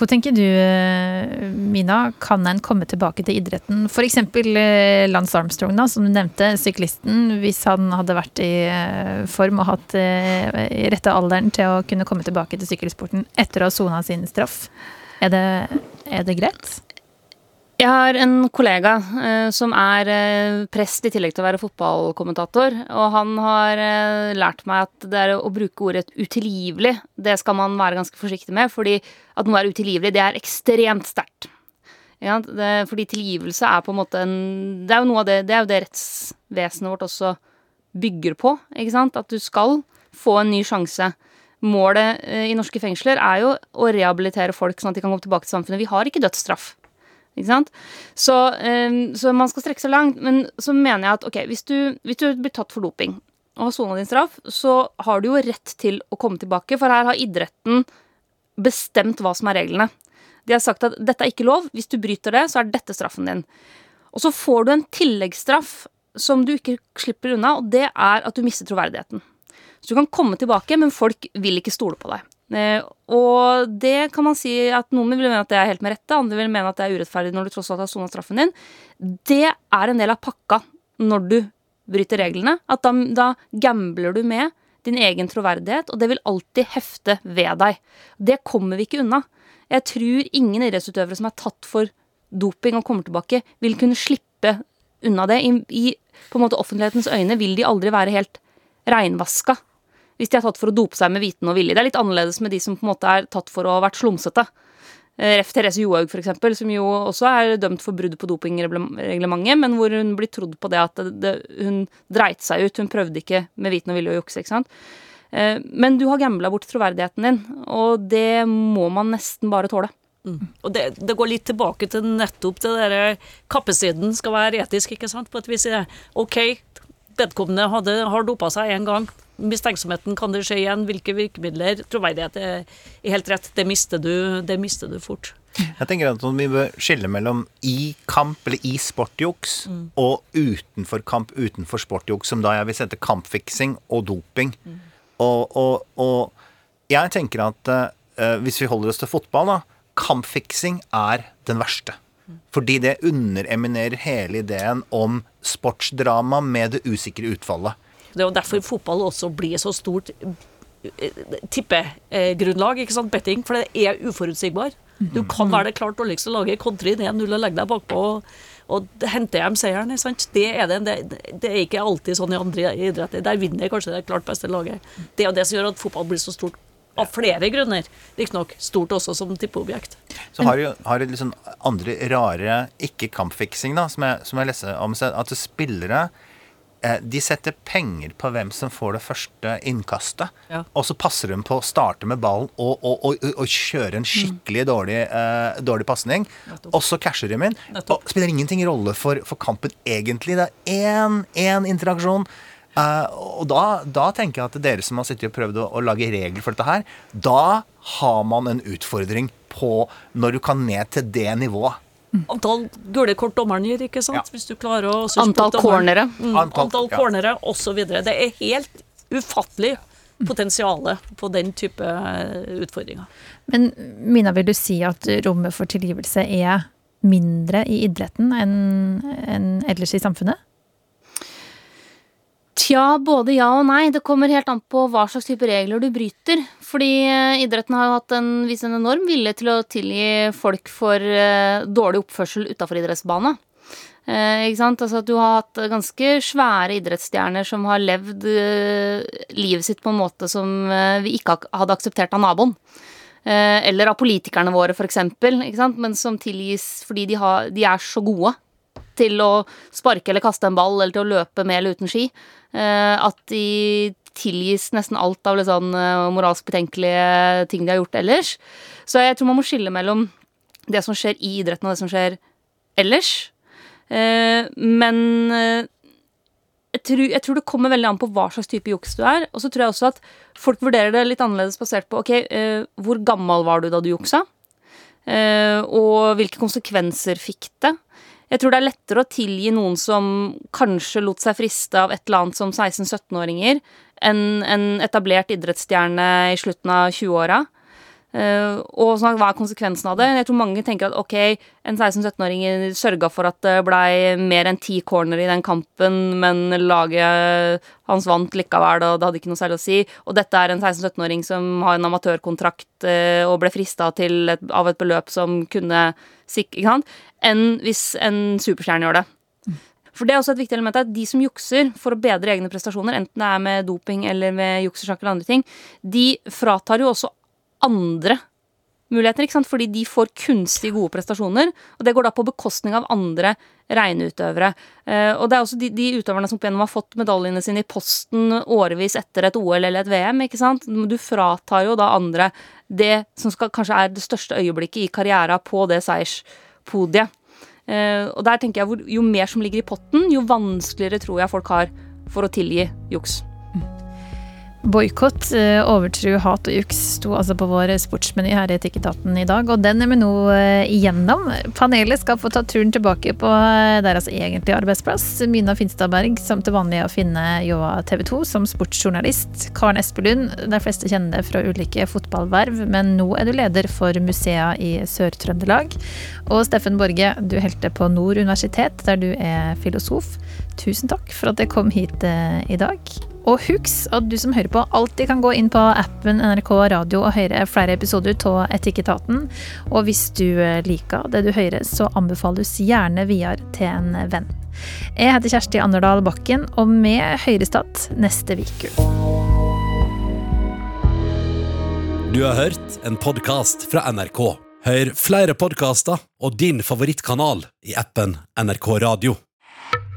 Hva tenker du, eh, Mina, kan en komme tilbake til idretten? F.eks. Eh, Lance Armstrong, da, som du nevnte, syklisten. Hvis han hadde vært i eh, form og hatt rette alderen til å kunne komme tilbake til sykkelsporten etter å ha sona sin straff, er det, er det greit? Jeg har en kollega eh, som er eh, prest i tillegg til å være fotballkommentator. Og han har eh, lært meg at det er å bruke ordet utilgivelig, det skal man være ganske forsiktig med. Fordi at noe er utilgivelig, det er ekstremt sterkt. Ja, fordi tilgivelse er på en måte en Det er jo noe av det Det er jo det rettsvesenet vårt også bygger på, ikke sant? At du skal få en ny sjanse. Målet eh, i norske fengsler er jo å rehabilitere folk sånn at de kan komme tilbake til samfunnet. Vi har ikke dødsstraff. Så, um, så, man skal strekke seg langt. Men så mener jeg at ok, hvis du, hvis du blir tatt for doping og har sona din straff, så har du jo rett til å komme tilbake, for her har idretten bestemt hva som er reglene. De har sagt at dette er ikke lov. Hvis du bryter det, så er dette straffen din. Og så får du en tilleggsstraff som du ikke slipper unna, og det er at du mister troverdigheten. Så du kan komme tilbake, men folk vil ikke stole på deg. Eh, og det kan man si at noen vil mene at det er helt med rette, andre vil mene at det er urettferdig når du tross alt har sona straffen din. Det er en del av pakka når du bryter reglene, at da, da gambler du med din egen troverdighet, og det vil alltid hefte ved deg. Det kommer vi ikke unna. Jeg tror ingen idrettsutøvere som er tatt for doping og kommer tilbake, vil kunne slippe unna det. I, i på en måte offentlighetens øyne vil de aldri være helt reinvaska hvis de er tatt for å dope seg med viten og vilje. Det er litt annerledes med de som på en måte er tatt for å ha vært slumsete. Eh, Ref. Therese Johaug, f.eks., som jo også er dømt for brudd på dopingreglementet, men hvor hun blir trodd på det at det, det, hun dreit seg ut. Hun prøvde ikke med viten og vilje å jukse. ikke sant? Eh, Men du har gambla bort troverdigheten din, og det må man nesten bare tåle. Og det, det går litt tilbake til nettopp det derre kappesiden skal være etisk, ikke sant, på et vis. OK, vedkommende har dopa seg én gang. Mistenksomheten, kan det skje igjen? Hvilke virkemidler? Troverdighet er, helt rett. Det mister du, det mister du fort. Jeg tenker at Vi bør skille mellom i kamp eller i sportjuks og utenfor kamp, utenfor sportjuks, som da jeg vil sette kampfiksing og doping. Og, og, og jeg tenker at uh, hvis vi holder oss til fotball, da Kampfiksing er den verste. Fordi det undereminerer hele ideen om sportsdrama med det usikre utfallet. Det er jo derfor fotball også blir så stort eh, tippegrunnlag, ikke sant, betting, for det er uforutsigbar. Du kan være det klart dårligste laget, kontre i 1-0 og legge deg bakpå og, og hente hjem seieren. Det er, det, det, det er ikke alltid sånn i andre idretter. Der vinner kanskje det klart beste laget. Det er jo det som gjør at fotball blir så stort. Av flere grunner, riktignok. Stort også som tippeobjekt. Så har du, har du litt sånn andre rare ikke-kampfiksing, da, som jeg, som jeg leser om, at spillere de setter penger på hvem som får det første innkastet. Ja. Og så passer de på å starte med ballen og, og, og, og kjøre en skikkelig dårlig, uh, dårlig pasning. Og så casher de inn. Og Og spiller ingenting rolle for, for kampen egentlig. Det er én, én interaksjon. Uh, og da, da tenker jeg at dere som har sittet og prøvd å, å lage regler for dette her, da har man en utfordring på når du kan ned til det nivået. Antall gule kort dommeren gir, ikke sant. Ja. Hvis du klarer å Antall cornere. Mm, Antall- antall ja. cornere osv. Det er helt ufattelig potensialet på den type eh, utfordringer. Men Mina, vil du si at rommet for tilgivelse er mindre i idretten enn enn ellers i samfunnet? Tja, både ja og nei. Det kommer helt an på hva slags type regler du bryter. Fordi eh, idretten har jo hatt en, vist en enorm vilje til å tilgi folk for uh, dårlig oppførsel utafor idrettsbane. Uh, ikke sant? Altså at du har hatt ganske svære idrettsstjerner som har levd uh, livet sitt på en måte som vi ikke hadde akseptert av naboen. Eller av politikerne våre, eksempel, men som tilgis fordi de, har, de er så gode til å sparke eller kaste en ball eller til å løpe med eller uten ski. eh, at de tilgis nesten alt av litt sånn eh, moralsk betenkelige ting de har gjort ellers. Så jeg tror man må skille mellom det som skjer i idretten og det som skjer ellers. Eh, men jeg tror, jeg tror det kommer veldig an på hva slags type juks du er. Og så tror jeg også at folk vurderer det litt annerledes basert på ok, hvor gammel var du da du juksa? Og hvilke konsekvenser fikk det? Jeg tror det er lettere å tilgi noen som kanskje lot seg friste av et eller annet som 16-17-åringer, enn en etablert idrettsstjerne i slutten av 20-åra. Eh, og sånn, hva er konsekvensen av det? Jeg tror mange tenker at ok, en 16-17-åring sørga for at det blei mer enn ti corner i den kampen, men laget hans vant likevel, og det hadde ikke noe særlig å si. Og dette er en 16-17-åring som har en amatørkontrakt eh, og ble frista av et beløp som kunne sikre? Enn hvis en superstjerne gjør det. For det er også et viktig element at de som jukser for å bedre egne prestasjoner, enten det er med doping eller med juksersjakk eller andre ting, de fratar jo også andre muligheter, ikke sant? fordi de får kunstig gode prestasjoner. Og det går da på bekostning av andre regneutøvere. Eh, og det er også de, de utøverne som opp igjennom har fått medaljene sine i posten årevis etter et OL eller et VM. ikke sant? Du fratar jo da andre det som skal, kanskje er det største øyeblikket i karriera på det seierspodiet. Eh, og der tenker jeg Jo mer som ligger i potten, jo vanskeligere tror jeg folk har for å tilgi juks. Boikott, eh, overtro, hat og juks sto altså på vår sportsmeny her i Etikketaten i dag, og den er vi nå eh, igjennom. Panelet skal få ta turen tilbake på eh, deres egentlige arbeidsplass. Mina Finstadberg, som til vanlig er å finne Joa TV 2 som sportsjournalist. Karen Espelund, de fleste kjenner deg fra ulike fotballverv, men nå er du leder for musea i Sør-Trøndelag. Og Steffen Borge, du holder på Nord universitet, der du er filosof. Tusen takk for at jeg kom hit i dag. Og husk at du som hører på, alltid kan gå inn på appen NRK Radio og høre flere episoder av Etikketaten. Og hvis du eh, liker det du hører, så anbefales gjerne videre til en venn. Jeg heter Kjersti Anderdal Bakken, og vi høres igjen neste uke. Du har hørt en podkast fra NRK. Hør flere podkaster og din favorittkanal i appen NRK Radio